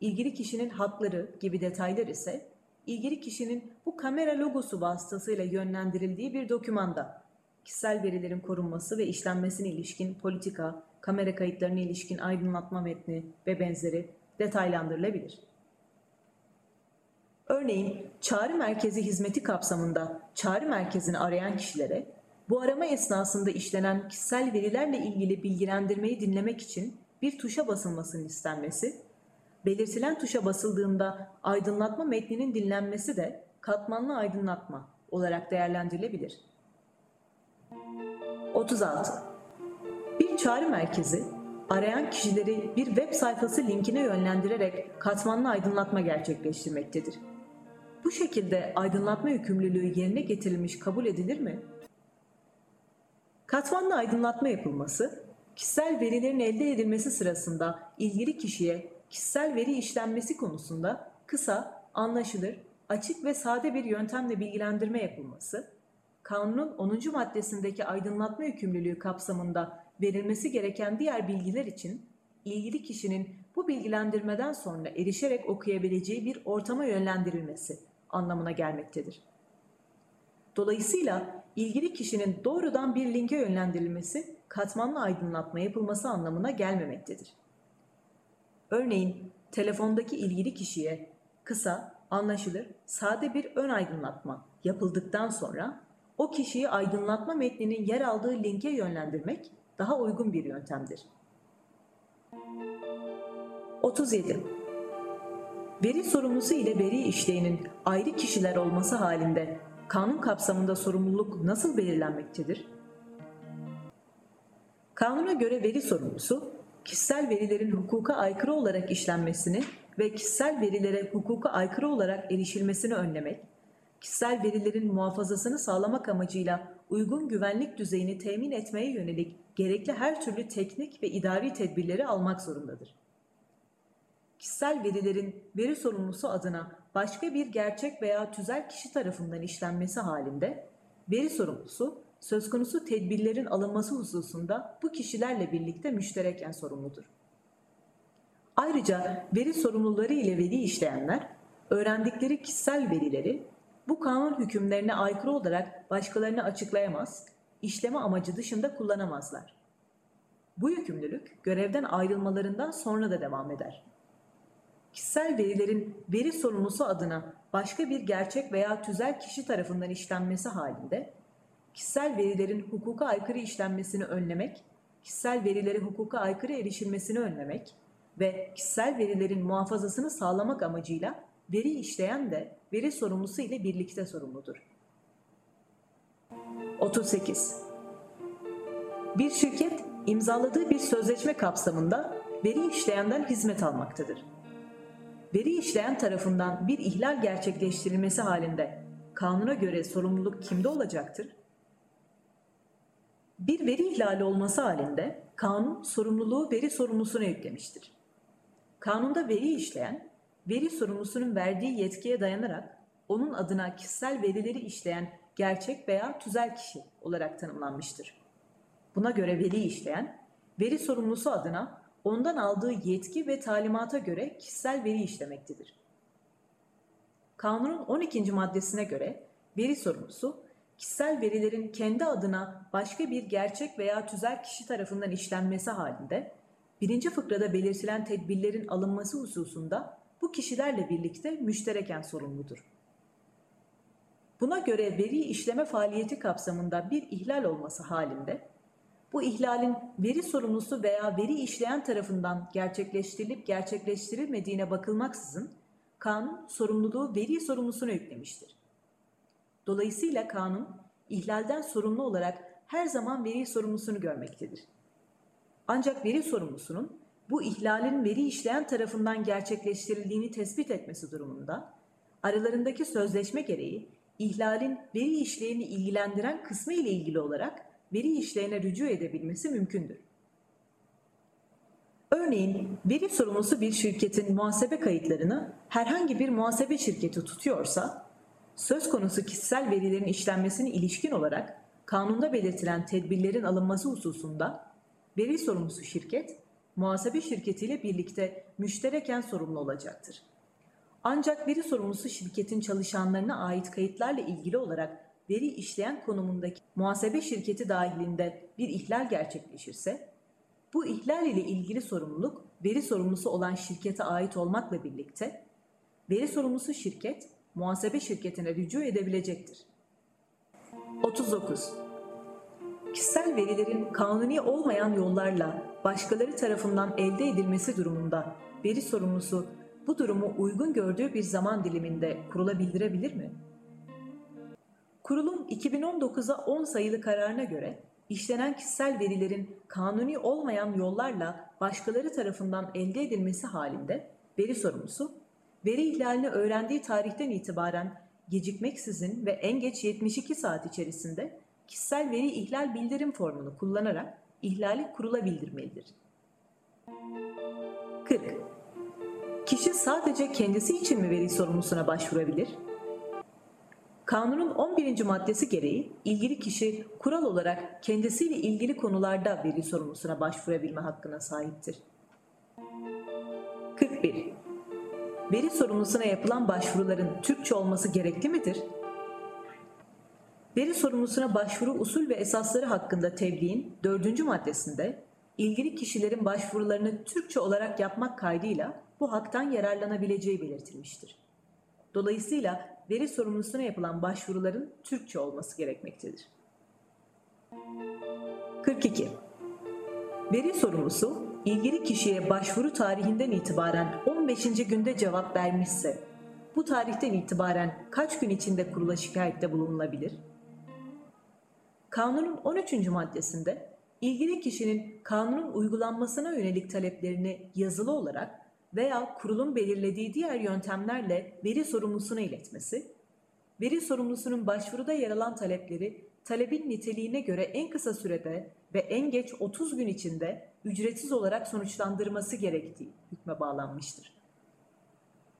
ilgili kişinin hakları gibi detaylar ise ilgili kişinin bu kamera logosu vasıtasıyla yönlendirildiği bir dokümanda kişisel verilerin korunması ve işlenmesine ilişkin politika, kamera kayıtlarına ilişkin aydınlatma metni ve benzeri detaylandırılabilir. Örneğin çağrı merkezi hizmeti kapsamında çağrı merkezini arayan kişilere bu arama esnasında işlenen kişisel verilerle ilgili bilgilendirmeyi dinlemek için bir tuşa basılmasının istenmesi, belirtilen tuşa basıldığında aydınlatma metninin dinlenmesi de katmanlı aydınlatma olarak değerlendirilebilir. 36. Bir çağrı merkezi arayan kişileri bir web sayfası linkine yönlendirerek katmanlı aydınlatma gerçekleştirmektedir. Bu şekilde aydınlatma yükümlülüğü yerine getirilmiş kabul edilir mi? Katmanlı aydınlatma yapılması, kişisel verilerin elde edilmesi sırasında ilgili kişiye kişisel veri işlenmesi konusunda kısa, anlaşılır, açık ve sade bir yöntemle bilgilendirme yapılması, kanunun 10. maddesindeki aydınlatma yükümlülüğü kapsamında verilmesi gereken diğer bilgiler için ilgili kişinin bu bilgilendirmeden sonra erişerek okuyabileceği bir ortama yönlendirilmesi anlamına gelmektedir. Dolayısıyla ilgili kişinin doğrudan bir linke yönlendirilmesi katmanlı aydınlatma yapılması anlamına gelmemektedir. Örneğin telefondaki ilgili kişiye kısa, anlaşılır, sade bir ön aydınlatma yapıldıktan sonra o kişiyi aydınlatma metninin yer aldığı linke yönlendirmek daha uygun bir yöntemdir. 37. Veri sorumlusu ile veri işleyenin ayrı kişiler olması halinde kanun kapsamında sorumluluk nasıl belirlenmektedir? Kanuna göre veri sorumlusu, kişisel verilerin hukuka aykırı olarak işlenmesini ve kişisel verilere hukuka aykırı olarak erişilmesini önlemek, kişisel verilerin muhafazasını sağlamak amacıyla uygun güvenlik düzeyini temin etmeye yönelik gerekli her türlü teknik ve idari tedbirleri almak zorundadır. Kişisel verilerin veri sorumlusu adına başka bir gerçek veya tüzel kişi tarafından işlenmesi halinde veri sorumlusu söz konusu tedbirlerin alınması hususunda bu kişilerle birlikte müştereken sorumludur. Ayrıca veri sorumluları ile veri işleyenler öğrendikleri kişisel verileri bu kanun hükümlerine aykırı olarak başkalarına açıklayamaz, işleme amacı dışında kullanamazlar. Bu yükümlülük görevden ayrılmalarından sonra da devam eder. Kişisel verilerin veri sorumlusu adına başka bir gerçek veya tüzel kişi tarafından işlenmesi halinde kişisel verilerin hukuka aykırı işlenmesini önlemek, kişisel verilere hukuka aykırı erişilmesini önlemek ve kişisel verilerin muhafazasını sağlamak amacıyla veri işleyen de veri sorumlusu ile birlikte sorumludur. 38. Bir şirket imzaladığı bir sözleşme kapsamında veri işleyenden hizmet almaktadır. Veri işleyen tarafından bir ihlal gerçekleştirilmesi halinde kanuna göre sorumluluk kimde olacaktır? Bir veri ihlali olması halinde kanun sorumluluğu veri sorumlusuna yüklemiştir. Kanunda veri işleyen, veri sorumlusunun verdiği yetkiye dayanarak onun adına kişisel verileri işleyen gerçek veya tüzel kişi olarak tanımlanmıştır. Buna göre veri işleyen, veri sorumlusu adına ondan aldığı yetki ve talimata göre kişisel veri işlemektedir. Kanunun 12. maddesine göre veri sorumlusu, kişisel verilerin kendi adına başka bir gerçek veya tüzel kişi tarafından işlenmesi halinde, birinci fıkrada belirtilen tedbirlerin alınması hususunda bu kişilerle birlikte müştereken sorumludur. Buna göre veri işleme faaliyeti kapsamında bir ihlal olması halinde, bu ihlalin veri sorumlusu veya veri işleyen tarafından gerçekleştirilip gerçekleştirilmediğine bakılmaksızın kanun sorumluluğu veri sorumlusuna yüklemiştir. Dolayısıyla kanun ihlalden sorumlu olarak her zaman veri sorumlusunu görmektedir. Ancak veri sorumlusunun bu ihlalin veri işleyen tarafından gerçekleştirildiğini tespit etmesi durumunda aralarındaki sözleşme gereği ihlalin veri işleyeni ilgilendiren kısmı ile ilgili olarak veri işleyene rücu edebilmesi mümkündür. Örneğin veri sorumlusu bir şirketin muhasebe kayıtlarını herhangi bir muhasebe şirketi tutuyorsa, söz konusu kişisel verilerin işlenmesine ilişkin olarak kanunda belirtilen tedbirlerin alınması hususunda veri sorumlusu şirket, muhasebe şirketiyle birlikte müştereken sorumlu olacaktır. Ancak veri sorumlusu şirketin çalışanlarına ait kayıtlarla ilgili olarak veri işleyen konumundaki muhasebe şirketi dahilinde bir ihlal gerçekleşirse, bu ihlal ile ilgili sorumluluk veri sorumlusu olan şirkete ait olmakla birlikte, veri sorumlusu şirket muhasebe şirketine rücu edebilecektir. 39. Kişisel verilerin kanuni olmayan yollarla başkaları tarafından elde edilmesi durumunda veri sorumlusu bu durumu uygun gördüğü bir zaman diliminde kurula bildirebilir mi? Kurulun 2019'a 10 sayılı kararına göre işlenen kişisel verilerin kanuni olmayan yollarla başkaları tarafından elde edilmesi halinde veri sorumlusu, veri ihlalini öğrendiği tarihten itibaren gecikmeksizin ve en geç 72 saat içerisinde kişisel veri ihlal bildirim formunu kullanarak ihlali kurula bildirmelidir. 40. Kişi sadece kendisi için mi veri sorumlusuna başvurabilir? Kanunun 11. maddesi gereği ilgili kişi kural olarak kendisiyle ilgili konularda veri sorumlusuna başvurabilme hakkına sahiptir. 41. Veri sorumlusuna yapılan başvuruların Türkçe olması gerekli midir? Veri sorumlusuna başvuru usul ve esasları hakkında tebliğin 4. maddesinde ilgili kişilerin başvurularını Türkçe olarak yapmak kaydıyla bu haktan yararlanabileceği belirtilmiştir. Dolayısıyla veri sorumlusuna yapılan başvuruların Türkçe olması gerekmektedir. 42. Veri sorumlusu ilgili kişiye başvuru tarihinden itibaren 15. günde cevap vermişse bu tarihten itibaren kaç gün içinde kurula şikayette bulunulabilir? Kanunun 13. maddesinde ilgili kişinin kanunun uygulanmasına yönelik taleplerini yazılı olarak veya kurulun belirlediği diğer yöntemlerle veri sorumlusuna iletmesi, veri sorumlusunun başvuruda yer alan talepleri talebin niteliğine göre en kısa sürede ve en geç 30 gün içinde ücretsiz olarak sonuçlandırması gerektiği hükme bağlanmıştır.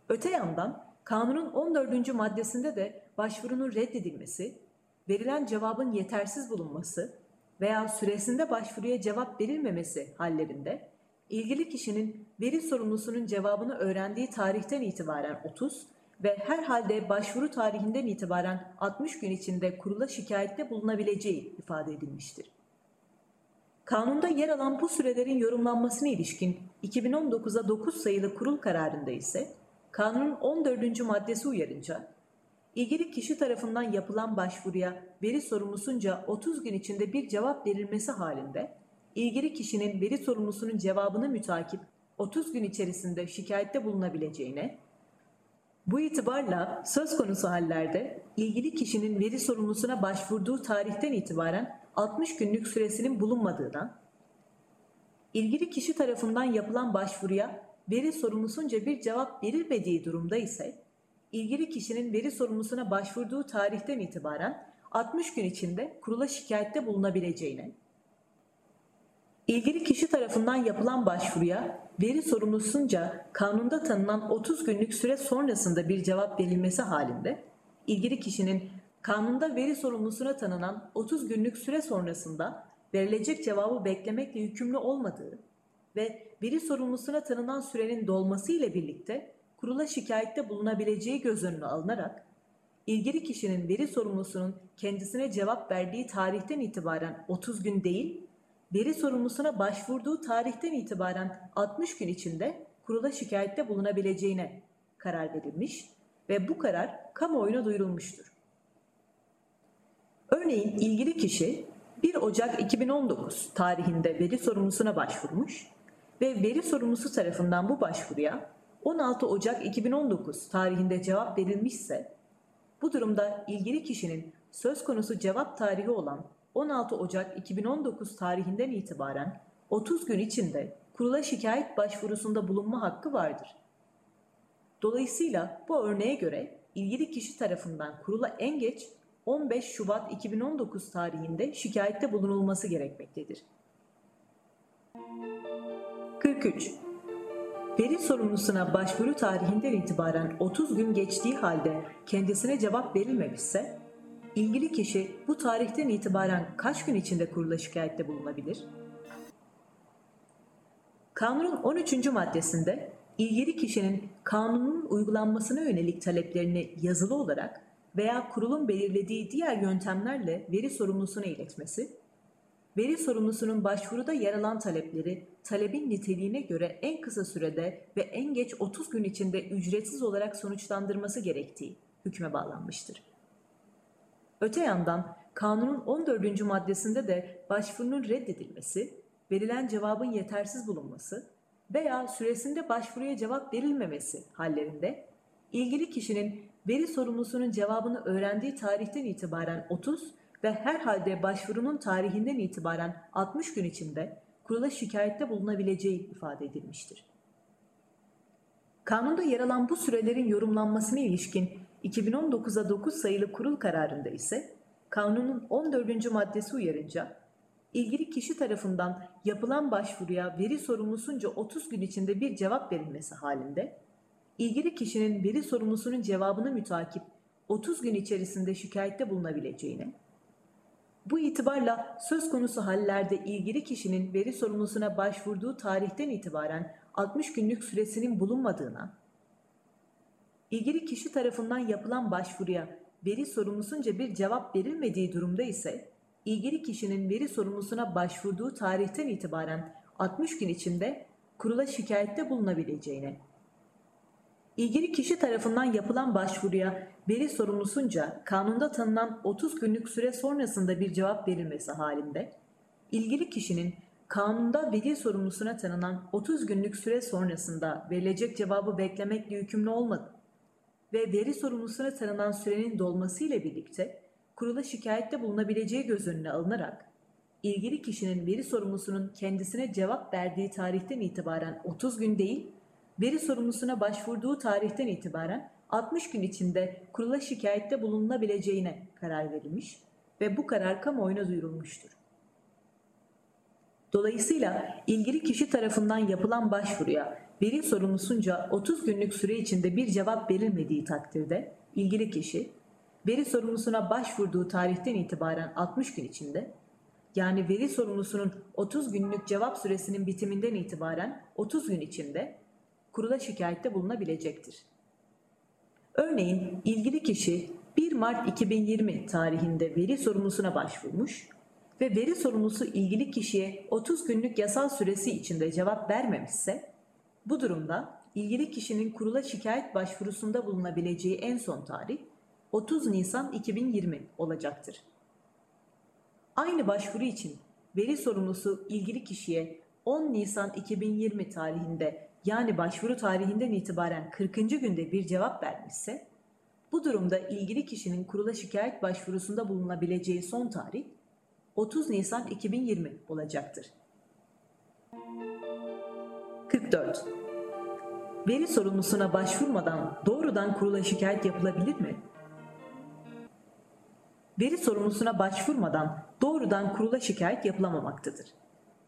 Öte yandan kanunun 14. maddesinde de başvurunun reddedilmesi, verilen cevabın yetersiz bulunması veya süresinde başvuruya cevap verilmemesi hallerinde ilgili kişinin veri sorumlusunun cevabını öğrendiği tarihten itibaren 30 ve herhalde başvuru tarihinden itibaren 60 gün içinde kurula şikayette bulunabileceği ifade edilmiştir. Kanunda yer alan bu sürelerin yorumlanmasına ilişkin 2019'a 9 sayılı kurul kararında ise kanunun 14. maddesi uyarınca ilgili kişi tarafından yapılan başvuruya veri sorumlusunca 30 gün içinde bir cevap verilmesi halinde ilgili kişinin veri sorumlusunun cevabını mütakip 30 gün içerisinde şikayette bulunabileceğine, bu itibarla söz konusu hallerde ilgili kişinin veri sorumlusuna başvurduğu tarihten itibaren 60 günlük süresinin bulunmadığına, ilgili kişi tarafından yapılan başvuruya veri sorumlusunca bir cevap verilmediği durumda ise, ilgili kişinin veri sorumlusuna başvurduğu tarihten itibaren 60 gün içinde kurula şikayette bulunabileceğine, İlgili kişi tarafından yapılan başvuruya veri sorumlusunca kanunda tanınan 30 günlük süre sonrasında bir cevap verilmesi halinde ilgili kişinin kanunda veri sorumlusuna tanınan 30 günlük süre sonrasında verilecek cevabı beklemekle yükümlü olmadığı ve veri sorumlusuna tanınan sürenin dolması ile birlikte kurula şikayette bulunabileceği göz önüne alınarak ilgili kişinin veri sorumlusunun kendisine cevap verdiği tarihten itibaren 30 gün değil veri sorumlusuna başvurduğu tarihten itibaren 60 gün içinde kurula şikayette bulunabileceğine karar verilmiş ve bu karar kamuoyuna duyurulmuştur. Örneğin ilgili kişi 1 Ocak 2019 tarihinde veri sorumlusuna başvurmuş ve veri sorumlusu tarafından bu başvuruya 16 Ocak 2019 tarihinde cevap verilmişse bu durumda ilgili kişinin söz konusu cevap tarihi olan 16 Ocak 2019 tarihinden itibaren 30 gün içinde kurula şikayet başvurusunda bulunma hakkı vardır. Dolayısıyla bu örneğe göre ilgili kişi tarafından kurula en geç 15 Şubat 2019 tarihinde şikayette bulunulması gerekmektedir. 43. Veri sorumlusuna başvuru tarihinden itibaren 30 gün geçtiği halde kendisine cevap verilmemişse ilgili kişi bu tarihten itibaren kaç gün içinde kurula şikayette bulunabilir? Kanunun 13. maddesinde ilgili kişinin kanunun uygulanmasına yönelik taleplerini yazılı olarak veya kurulun belirlediği diğer yöntemlerle veri sorumlusuna iletmesi, veri sorumlusunun başvuruda yer alan talepleri talebin niteliğine göre en kısa sürede ve en geç 30 gün içinde ücretsiz olarak sonuçlandırması gerektiği hükme bağlanmıştır. Öte yandan kanunun 14. maddesinde de başvurunun reddedilmesi, verilen cevabın yetersiz bulunması veya süresinde başvuruya cevap verilmemesi hallerinde ilgili kişinin veri sorumlusunun cevabını öğrendiği tarihten itibaren 30 ve herhalde başvurunun tarihinden itibaren 60 gün içinde kurula şikayette bulunabileceği ifade edilmiştir. Kanunda yer alan bu sürelerin yorumlanmasına ilişkin 2019'a 9 sayılı kurul kararında ise kanunun 14. maddesi uyarınca ilgili kişi tarafından yapılan başvuruya veri sorumlusunca 30 gün içinde bir cevap verilmesi halinde, ilgili kişinin veri sorumlusunun cevabını mütakip 30 gün içerisinde şikayette bulunabileceğine, bu itibarla söz konusu hallerde ilgili kişinin veri sorumlusuna başvurduğu tarihten itibaren 60 günlük süresinin bulunmadığına, ilgili kişi tarafından yapılan başvuruya veri sorumlusunca bir cevap verilmediği durumda ise ilgili kişinin veri sorumlusuna başvurduğu tarihten itibaren 60 gün içinde kurula şikayette bulunabileceğine, ilgili kişi tarafından yapılan başvuruya veri sorumlusunca kanunda tanınan 30 günlük süre sonrasında bir cevap verilmesi halinde, ilgili kişinin kanunda veri sorumlusuna tanınan 30 günlük süre sonrasında verilecek cevabı beklemekle yükümlü olmadı ve veri sorumlusuna tanınan sürenin dolması ile birlikte kurula şikayette bulunabileceği göz önüne alınarak ilgili kişinin veri sorumlusunun kendisine cevap verdiği tarihten itibaren 30 gün değil, veri sorumlusuna başvurduğu tarihten itibaren 60 gün içinde kurula şikayette bulunabileceğine karar verilmiş ve bu karar kamuoyuna duyurulmuştur. Dolayısıyla ilgili kişi tarafından yapılan başvuruya veri sorumlusunca 30 günlük süre içinde bir cevap verilmediği takdirde ilgili kişi veri sorumlusuna başvurduğu tarihten itibaren 60 gün içinde yani veri sorumlusunun 30 günlük cevap süresinin bitiminden itibaren 30 gün içinde kurula şikayette bulunabilecektir. Örneğin ilgili kişi 1 Mart 2020 tarihinde veri sorumlusuna başvurmuş ve veri sorumlusu ilgili kişiye 30 günlük yasal süresi içinde cevap vermemişse, bu durumda ilgili kişinin kurula şikayet başvurusunda bulunabileceği en son tarih 30 Nisan 2020 olacaktır. Aynı başvuru için veri sorumlusu ilgili kişiye 10 Nisan 2020 tarihinde yani başvuru tarihinden itibaren 40. günde bir cevap vermişse, bu durumda ilgili kişinin kurula şikayet başvurusunda bulunabileceği son tarih 30 Nisan 2020 olacaktır. 44. Veri sorumlusuna başvurmadan doğrudan kurula şikayet yapılabilir mi? Veri sorumlusuna başvurmadan doğrudan kurula şikayet yapılamamaktadır.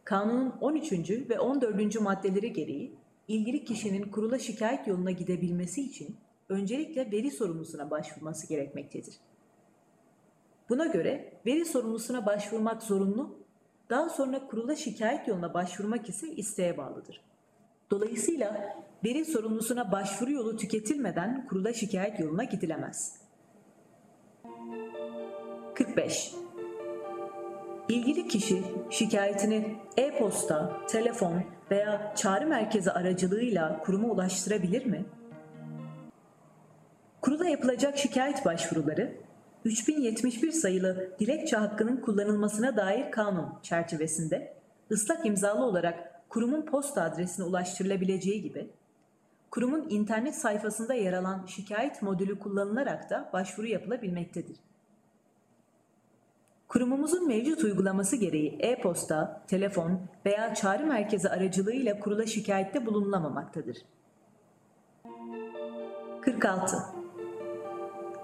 Kanunun 13. ve 14. maddeleri gereği ilgili kişinin kurula şikayet yoluna gidebilmesi için öncelikle veri sorumlusuna başvurması gerekmektedir. Buna göre veri sorumlusuna başvurmak zorunlu, daha sonra kurula şikayet yoluna başvurmak ise isteğe bağlıdır. Dolayısıyla veri sorumlusuna başvuru yolu tüketilmeden kurula şikayet yoluna gidilemez. 45. İlgili kişi şikayetini e-posta, telefon veya çağrı merkezi aracılığıyla kuruma ulaştırabilir mi? Kurula yapılacak şikayet başvuruları 3071 sayılı dilekçe hakkının kullanılmasına dair kanun çerçevesinde ıslak imzalı olarak kurumun posta adresine ulaştırılabileceği gibi kurumun internet sayfasında yer alan şikayet modülü kullanılarak da başvuru yapılabilmektedir. Kurumumuzun mevcut uygulaması gereği e-posta, telefon veya çağrı merkezi aracılığıyla kurula şikayette bulunulamamaktadır. 46.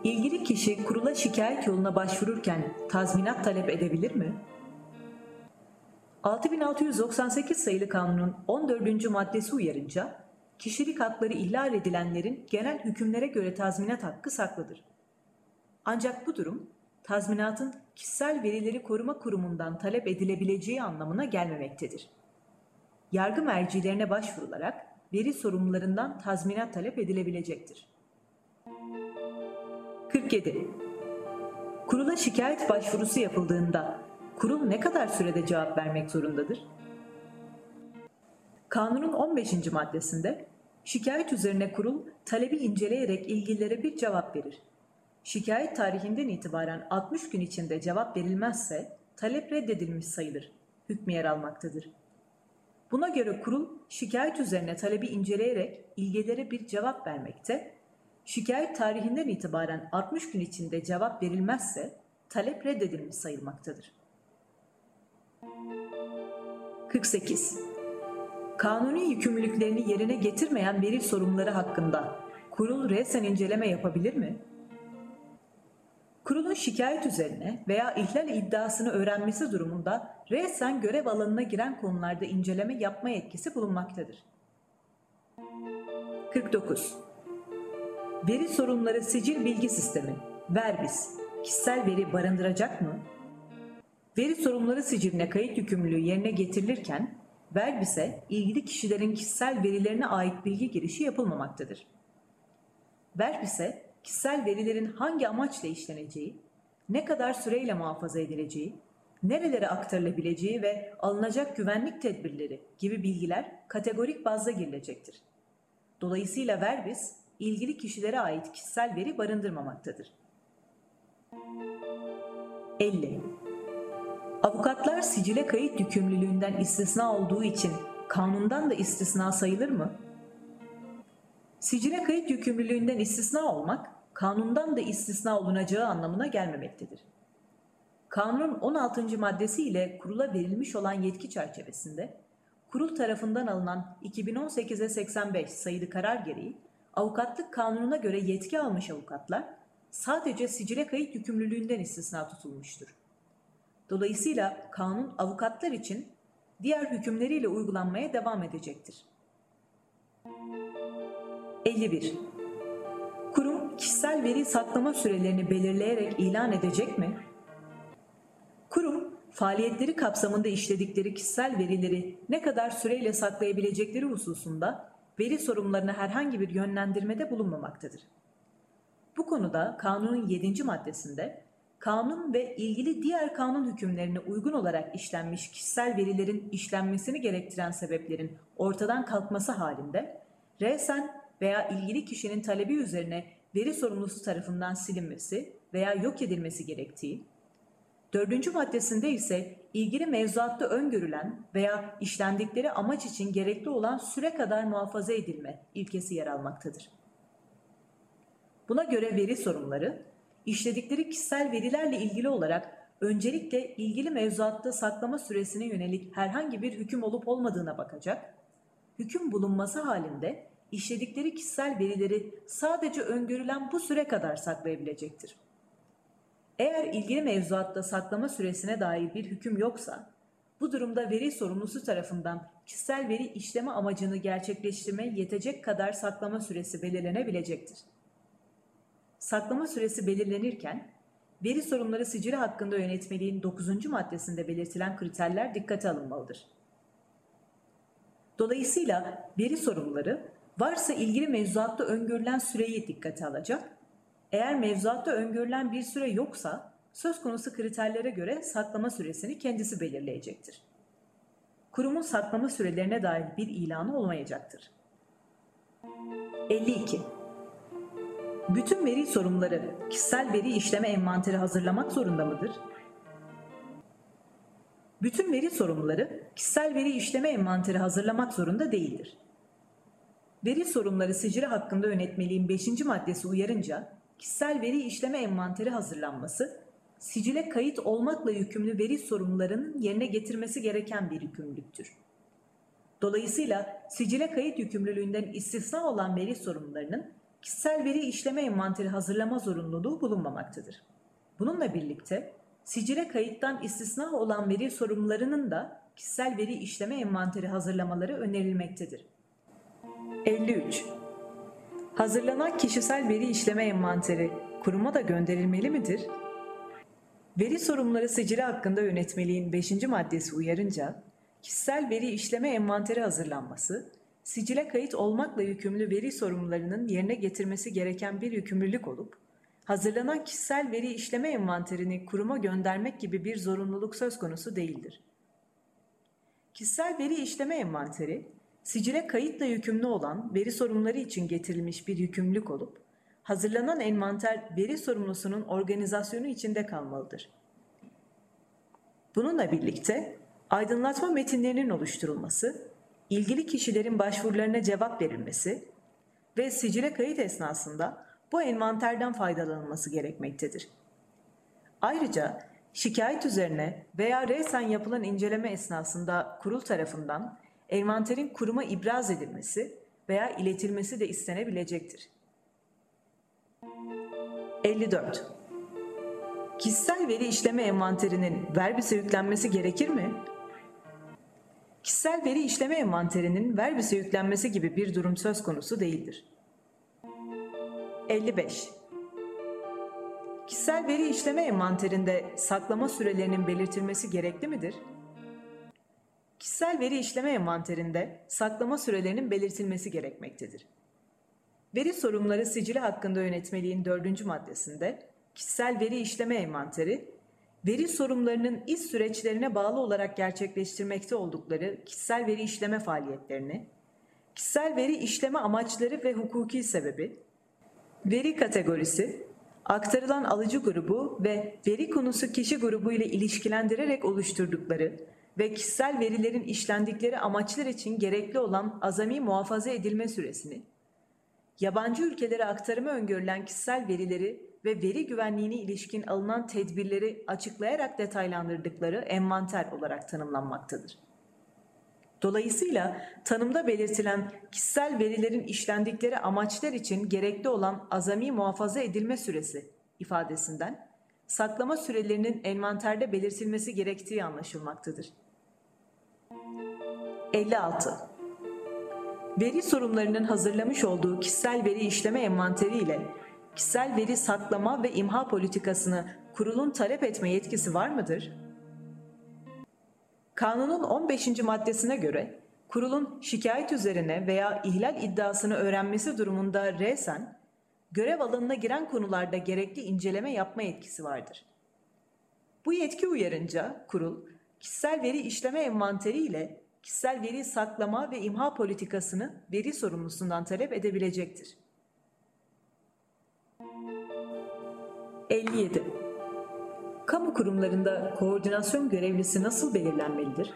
İlgili kişi kurula şikayet yoluna başvururken tazminat talep edebilir mi? 6698 sayılı kanunun 14. maddesi uyarınca kişilik hakları ihlal edilenlerin genel hükümlere göre tazminat hakkı saklıdır. Ancak bu durum tazminatın kişisel verileri koruma kurumundan talep edilebileceği anlamına gelmemektedir. Yargı mercilerine başvurularak veri sorumlularından tazminat talep edilebilecektir. 47. Kurula şikayet başvurusu yapıldığında kurul ne kadar sürede cevap vermek zorundadır? Kanunun 15. maddesinde şikayet üzerine kurul talebi inceleyerek ilgililere bir cevap verir. Şikayet tarihinden itibaren 60 gün içinde cevap verilmezse talep reddedilmiş sayılır. Hükmü yer almaktadır. Buna göre kurul şikayet üzerine talebi inceleyerek ilgililere bir cevap vermekte Şikayet tarihinden itibaren 60 gün içinde cevap verilmezse talep reddedilmiş sayılmaktadır. 48. Kanuni yükümlülüklerini yerine getirmeyen veri sorumluları hakkında kurul resen inceleme yapabilir mi? Kurulun şikayet üzerine veya ihlal iddiasını öğrenmesi durumunda resen görev alanına giren konularda inceleme yapma yetkisi bulunmaktadır. 49. Veri sorunları sicil bilgi sistemi, Verbis, kişisel veri barındıracak mı? Veri sorunları siciline kayıt yükümlülüğü yerine getirilirken, Verbis'e ilgili kişilerin kişisel verilerine ait bilgi girişi yapılmamaktadır. Verbis'e kişisel verilerin hangi amaçla işleneceği, ne kadar süreyle muhafaza edileceği, nerelere aktarılabileceği ve alınacak güvenlik tedbirleri gibi bilgiler kategorik bazda girilecektir. Dolayısıyla Verbis, ilgili kişilere ait kişisel veri barındırmamaktadır. 50. Avukatlar sicile kayıt yükümlülüğünden istisna olduğu için kanundan da istisna sayılır mı? Sicile kayıt yükümlülüğünden istisna olmak, kanundan da istisna olunacağı anlamına gelmemektedir. Kanunun 16. maddesi ile kurula verilmiş olan yetki çerçevesinde, kurul tarafından alınan 2018'e 85 sayılı karar gereği, avukatlık kanununa göre yetki almış avukatlar, sadece sicile kayıt yükümlülüğünden istisna tutulmuştur. Dolayısıyla kanun avukatlar için diğer hükümleriyle uygulanmaya devam edecektir. 51. Kişisel veri saklama sürelerini belirleyerek ilan edecek mi? Kurum faaliyetleri kapsamında işledikleri kişisel verileri ne kadar süreyle saklayabilecekleri hususunda veri sorumlularına herhangi bir yönlendirmede bulunmamaktadır. Bu konuda kanunun 7. maddesinde kanun ve ilgili diğer kanun hükümlerine uygun olarak işlenmiş kişisel verilerin işlenmesini gerektiren sebeplerin ortadan kalkması halinde resen veya ilgili kişinin talebi üzerine veri sorumlusu tarafından silinmesi veya yok edilmesi gerektiği, dördüncü maddesinde ise ilgili mevzuatta öngörülen veya işlendikleri amaç için gerekli olan süre kadar muhafaza edilme ilkesi yer almaktadır. Buna göre veri sorumluları, işledikleri kişisel verilerle ilgili olarak öncelikle ilgili mevzuatta saklama süresine yönelik herhangi bir hüküm olup olmadığına bakacak, hüküm bulunması halinde işledikleri kişisel verileri sadece öngörülen bu süre kadar saklayabilecektir. Eğer ilgili mevzuatta saklama süresine dair bir hüküm yoksa, bu durumda veri sorumlusu tarafından kişisel veri işleme amacını gerçekleştirmeye yetecek kadar saklama süresi belirlenebilecektir. Saklama süresi belirlenirken, veri sorunları sicili hakkında yönetmeliğin 9. maddesinde belirtilen kriterler dikkate alınmalıdır. Dolayısıyla veri sorumluları varsa ilgili mevzuatta öngörülen süreyi dikkate alacak. Eğer mevzuatta öngörülen bir süre yoksa söz konusu kriterlere göre saklama süresini kendisi belirleyecektir. Kurumun saklama sürelerine dair bir ilanı olmayacaktır. 52. Bütün veri sorumluları kişisel veri işleme envanteri hazırlamak zorunda mıdır? Bütün veri sorumluları kişisel veri işleme envanteri hazırlamak zorunda değildir. Veri sorunları sicili hakkında yönetmeliğin 5. maddesi uyarınca kişisel veri işleme envanteri hazırlanması, sicile kayıt olmakla yükümlü veri sorumlularının yerine getirmesi gereken bir yükümlülüktür. Dolayısıyla sicile kayıt yükümlülüğünden istisna olan veri sorumlularının kişisel veri işleme envanteri hazırlama zorunluluğu bulunmamaktadır. Bununla birlikte sicile kayıttan istisna olan veri sorumlularının da kişisel veri işleme envanteri hazırlamaları önerilmektedir. 53. Hazırlanan kişisel veri işleme envanteri kuruma da gönderilmeli midir? Veri sorumluları sicili hakkında yönetmeliğin 5. maddesi uyarınca, kişisel veri işleme envanteri hazırlanması, sicile kayıt olmakla yükümlü veri sorumlularının yerine getirmesi gereken bir yükümlülük olup, hazırlanan kişisel veri işleme envanterini kuruma göndermek gibi bir zorunluluk söz konusu değildir. Kişisel veri işleme envanteri, sicile kayıtla yükümlü olan veri sorumluları için getirilmiş bir yükümlülük olup, hazırlanan envanter veri sorumlusunun organizasyonu içinde kalmalıdır. Bununla birlikte aydınlatma metinlerinin oluşturulması, ilgili kişilerin başvurularına cevap verilmesi ve sicile kayıt esnasında bu envanterden faydalanılması gerekmektedir. Ayrıca şikayet üzerine veya resen yapılan inceleme esnasında kurul tarafından envanterin kuruma ibraz edilmesi veya iletilmesi de istenebilecektir. 54. Kişisel veri işleme envanterinin Verbis'e yüklenmesi gerekir mi? Kişisel veri işleme envanterinin Verbis'e yüklenmesi gibi bir durum söz konusu değildir. 55. Kişisel veri işleme envanterinde saklama sürelerinin belirtilmesi gerekli midir? Kişisel veri işleme envanterinde saklama sürelerinin belirtilmesi gerekmektedir. Veri sorumluları sicili hakkında yönetmeliğin dördüncü maddesinde kişisel veri işleme envanteri, veri sorumlularının iş süreçlerine bağlı olarak gerçekleştirmekte oldukları kişisel veri işleme faaliyetlerini, kişisel veri işleme amaçları ve hukuki sebebi, veri kategorisi, aktarılan alıcı grubu ve veri konusu kişi grubu ile ilişkilendirerek oluşturdukları ve kişisel verilerin işlendikleri amaçlar için gerekli olan azami muhafaza edilme süresini, yabancı ülkelere aktarımı öngörülen kişisel verileri ve veri güvenliğine ilişkin alınan tedbirleri açıklayarak detaylandırdıkları envanter olarak tanımlanmaktadır. Dolayısıyla tanımda belirtilen kişisel verilerin işlendikleri amaçlar için gerekli olan azami muhafaza edilme süresi ifadesinden saklama sürelerinin envanterde belirtilmesi gerektiği anlaşılmaktadır. 56. Veri sorumlularının hazırlamış olduğu kişisel veri işleme envanteri ile kişisel veri saklama ve imha politikasını kurulun talep etme yetkisi var mıdır? Kanunun 15. maddesine göre kurulun şikayet üzerine veya ihlal iddiasını öğrenmesi durumunda resen görev alanına giren konularda gerekli inceleme yapma yetkisi vardır. Bu yetki uyarınca kurul kişisel veri işleme envanteri ile kişisel veri saklama ve imha politikasını veri sorumlusundan talep edebilecektir. 57. Kamu kurumlarında koordinasyon görevlisi nasıl belirlenmelidir?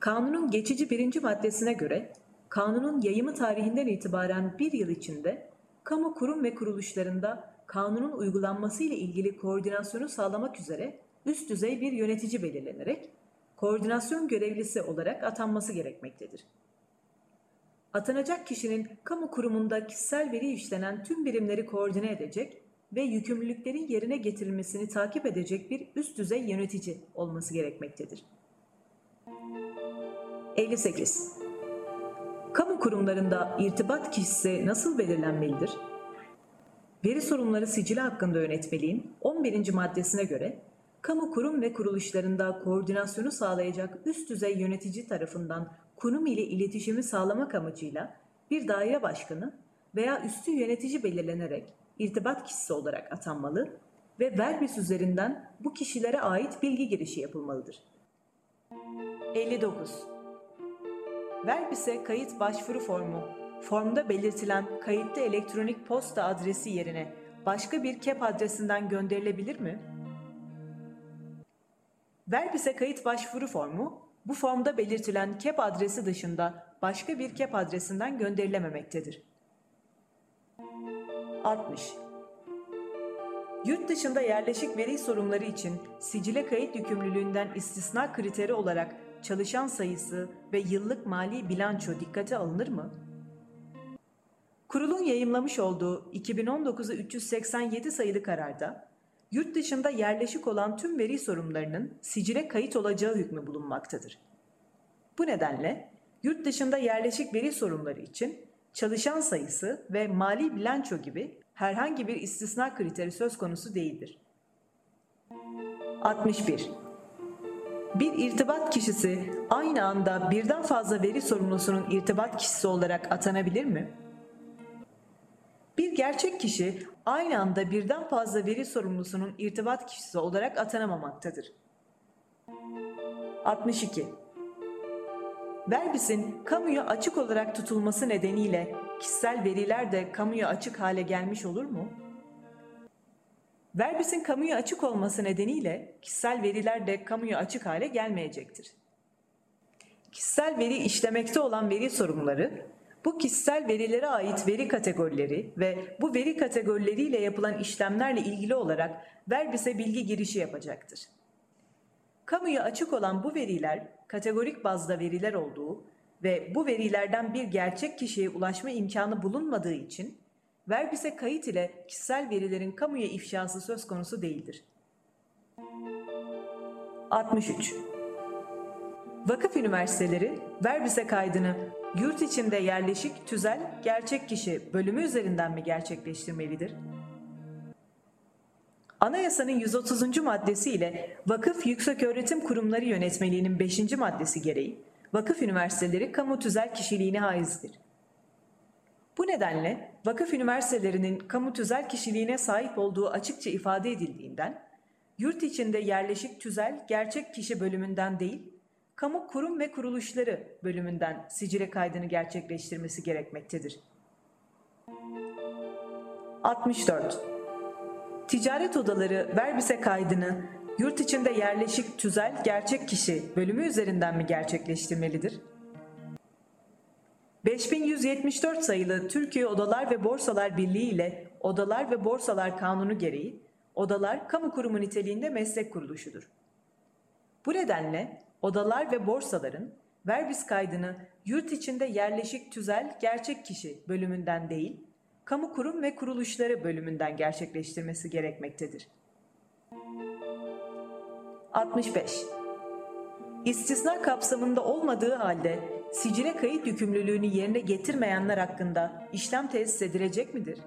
Kanunun geçici birinci maddesine göre, kanunun yayımı tarihinden itibaren bir yıl içinde kamu kurum ve kuruluşlarında kanunun uygulanması ile ilgili koordinasyonu sağlamak üzere üst düzey bir yönetici belirlenerek koordinasyon görevlisi olarak atanması gerekmektedir. Atanacak kişinin kamu kurumunda kişisel veri işlenen tüm birimleri koordine edecek ve yükümlülüklerin yerine getirilmesini takip edecek bir üst düzey yönetici olması gerekmektedir. 58. Kamu kurumlarında irtibat kişisi nasıl belirlenmelidir? Veri sorunları sicili hakkında yönetmeliğin 11. maddesine göre kamu kurum ve kuruluşlarında koordinasyonu sağlayacak üst düzey yönetici tarafından kurum ile iletişimi sağlamak amacıyla bir daire başkanı veya üstü yönetici belirlenerek irtibat kişisi olarak atanmalı ve Verbis üzerinden bu kişilere ait bilgi girişi yapılmalıdır. 59. Verbis'e kayıt başvuru formu, formda belirtilen kayıtlı elektronik posta adresi yerine başka bir KEP adresinden gönderilebilir mi? Verbis'e kayıt başvuru formu, bu formda belirtilen KEP adresi dışında başka bir KEP adresinden gönderilememektedir. 60. Yurt dışında yerleşik veri sorunları için sicile kayıt yükümlülüğünden istisna kriteri olarak çalışan sayısı ve yıllık mali bilanço dikkate alınır mı? Kurulun yayımlamış olduğu 2019'u 387 sayılı kararda yurt dışında yerleşik olan tüm veri sorumlularının sicile kayıt olacağı hükmü bulunmaktadır. Bu nedenle yurt dışında yerleşik veri sorumluları için çalışan sayısı ve mali bilanço gibi herhangi bir istisna kriteri söz konusu değildir. 61. Bir irtibat kişisi aynı anda birden fazla veri sorumlusunun irtibat kişisi olarak atanabilir mi? Bir gerçek kişi aynı anda birden fazla veri sorumlusunun irtibat kişisi olarak atanamamaktadır. 62. Verbis'in kamuya açık olarak tutulması nedeniyle kişisel veriler de kamuya açık hale gelmiş olur mu? Verbis'in kamuya açık olması nedeniyle kişisel veriler de kamuya açık hale gelmeyecektir. Kişisel veri işlemekte olan veri sorumluları, bu kişisel verilere ait veri kategorileri ve bu veri kategorileriyle yapılan işlemlerle ilgili olarak Verbis'e bilgi girişi yapacaktır. Kamuya açık olan bu veriler kategorik bazda veriler olduğu ve bu verilerden bir gerçek kişiye ulaşma imkanı bulunmadığı için verbise kayıt ile kişisel verilerin kamuya ifşası söz konusu değildir. 63. Vakıf üniversiteleri verbise kaydını yurt içinde yerleşik, tüzel, gerçek kişi bölümü üzerinden mi gerçekleştirmelidir? Anayasanın 130. maddesi ile Vakıf Yükseköğretim Kurumları Yönetmeliğinin 5. maddesi gereği vakıf üniversiteleri kamu tüzel kişiliğine haizdir. Bu nedenle vakıf üniversitelerinin kamu tüzel kişiliğine sahip olduğu açıkça ifade edildiğinden, yurt içinde yerleşik tüzel gerçek kişi bölümünden değil, kamu kurum ve kuruluşları bölümünden sicile kaydını gerçekleştirmesi gerekmektedir. 64. Ticaret odaları verbise kaydını yurt içinde yerleşik tüzel gerçek kişi bölümü üzerinden mi gerçekleştirmelidir? 5174 sayılı Türkiye Odalar ve Borsalar Birliği ile Odalar ve Borsalar Kanunu gereği odalar kamu kurumu niteliğinde meslek kuruluşudur. Bu nedenle odalar ve borsaların verbis kaydını yurt içinde yerleşik tüzel gerçek kişi bölümünden değil, kamu kurum ve kuruluşları bölümünden gerçekleştirmesi gerekmektedir. 65. İstisna kapsamında olmadığı halde sicile kayıt yükümlülüğünü yerine getirmeyenler hakkında işlem tesis edilecek midir?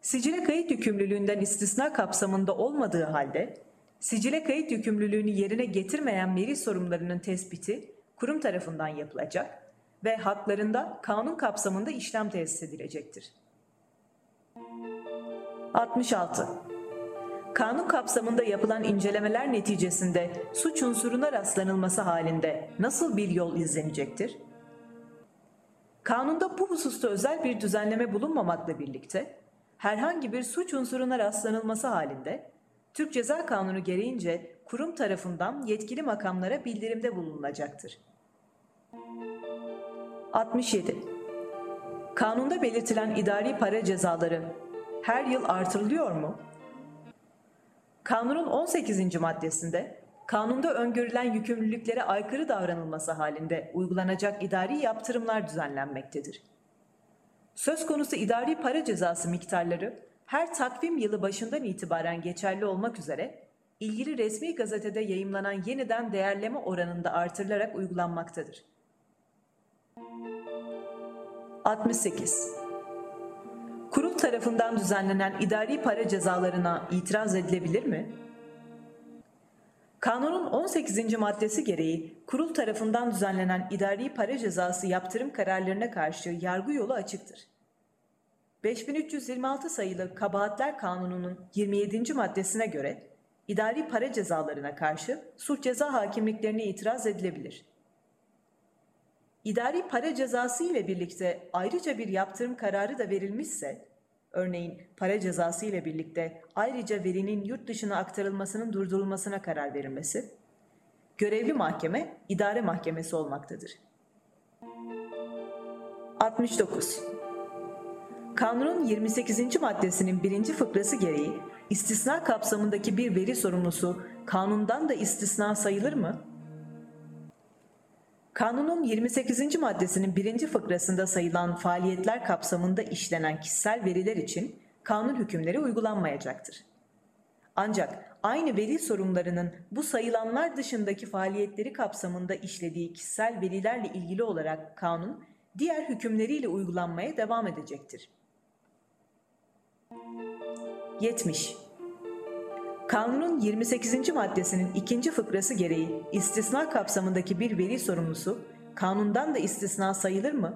Sicile kayıt yükümlülüğünden istisna kapsamında olmadığı halde sicile kayıt yükümlülüğünü yerine getirmeyen veri sorumlularının tespiti kurum tarafından yapılacak ve haklarında kanun kapsamında işlem tesis edilecektir. 66. Kanun kapsamında yapılan incelemeler neticesinde suç unsuruna rastlanılması halinde nasıl bir yol izlenecektir? Kanunda bu hususta özel bir düzenleme bulunmamakla birlikte herhangi bir suç unsuruna rastlanılması halinde Türk Ceza Kanunu gereğince kurum tarafından yetkili makamlara bildirimde bulunacaktır. 67. Kanunda belirtilen idari para cezaları her yıl artırılıyor mu? Kanunun 18. maddesinde kanunda öngörülen yükümlülüklere aykırı davranılması halinde uygulanacak idari yaptırımlar düzenlenmektedir. Söz konusu idari para cezası miktarları her takvim yılı başından itibaren geçerli olmak üzere ilgili resmi gazetede yayımlanan yeniden değerleme oranında artırılarak uygulanmaktadır. 68. Kurul tarafından düzenlenen idari para cezalarına itiraz edilebilir mi? Kanunun 18. maddesi gereği kurul tarafından düzenlenen idari para cezası yaptırım kararlarına karşı yargı yolu açıktır. 5326 sayılı Kabahatler Kanunu'nun 27. maddesine göre idari para cezalarına karşı suç ceza hakimliklerine itiraz edilebilir. İdari para cezası ile birlikte ayrıca bir yaptırım kararı da verilmişse, örneğin para cezası ile birlikte ayrıca verinin yurt dışına aktarılmasının durdurulmasına karar verilmesi, görevli mahkeme idare mahkemesi olmaktadır. 69. Kanunun 28. maddesinin birinci fıkrası gereği istisna kapsamındaki bir veri sorumlusu kanundan da istisna sayılır mı? Kanunun 28. maddesinin birinci fıkrasında sayılan faaliyetler kapsamında işlenen kişisel veriler için kanun hükümleri uygulanmayacaktır. Ancak aynı veri sorunlarının bu sayılanlar dışındaki faaliyetleri kapsamında işlediği kişisel verilerle ilgili olarak kanun diğer hükümleriyle uygulanmaya devam edecektir. 70. Kanunun 28. maddesinin ikinci fıkrası gereği istisna kapsamındaki bir veri sorumlusu kanundan da istisna sayılır mı?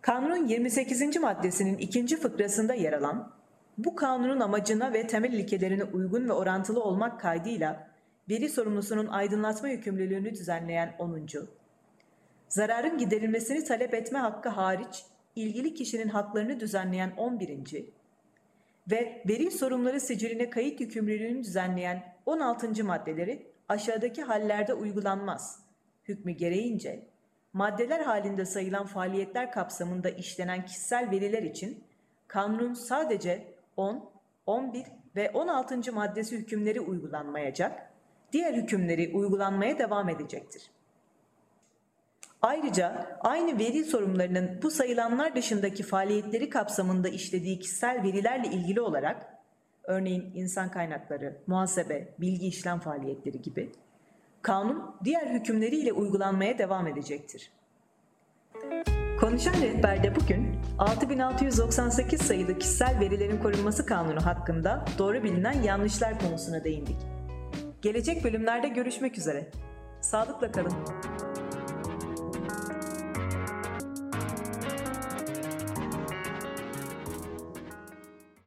Kanunun 28. maddesinin ikinci fıkrasında yer alan, bu kanunun amacına ve temel ilkelerine uygun ve orantılı olmak kaydıyla veri sorumlusunun aydınlatma yükümlülüğünü düzenleyen 10. Zararın giderilmesini talep etme hakkı hariç ilgili kişinin haklarını düzenleyen 11. ve veri sorumluları siciline kayıt yükümlülüğünü düzenleyen 16. maddeleri aşağıdaki hallerde uygulanmaz. Hükmü gereğince maddeler halinde sayılan faaliyetler kapsamında işlenen kişisel veriler için kanunun sadece 10, 11 ve 16. maddesi hükümleri uygulanmayacak, diğer hükümleri uygulanmaya devam edecektir. Ayrıca aynı veri sorumlularının bu sayılanlar dışındaki faaliyetleri kapsamında işlediği kişisel verilerle ilgili olarak örneğin insan kaynakları, muhasebe, bilgi işlem faaliyetleri gibi kanun diğer hükümleriyle uygulanmaya devam edecektir. Konuşan rehberde bugün 6698 sayılı kişisel verilerin korunması kanunu hakkında doğru bilinen yanlışlar konusuna değindik. Gelecek bölümlerde görüşmek üzere. Sağlıkla kalın.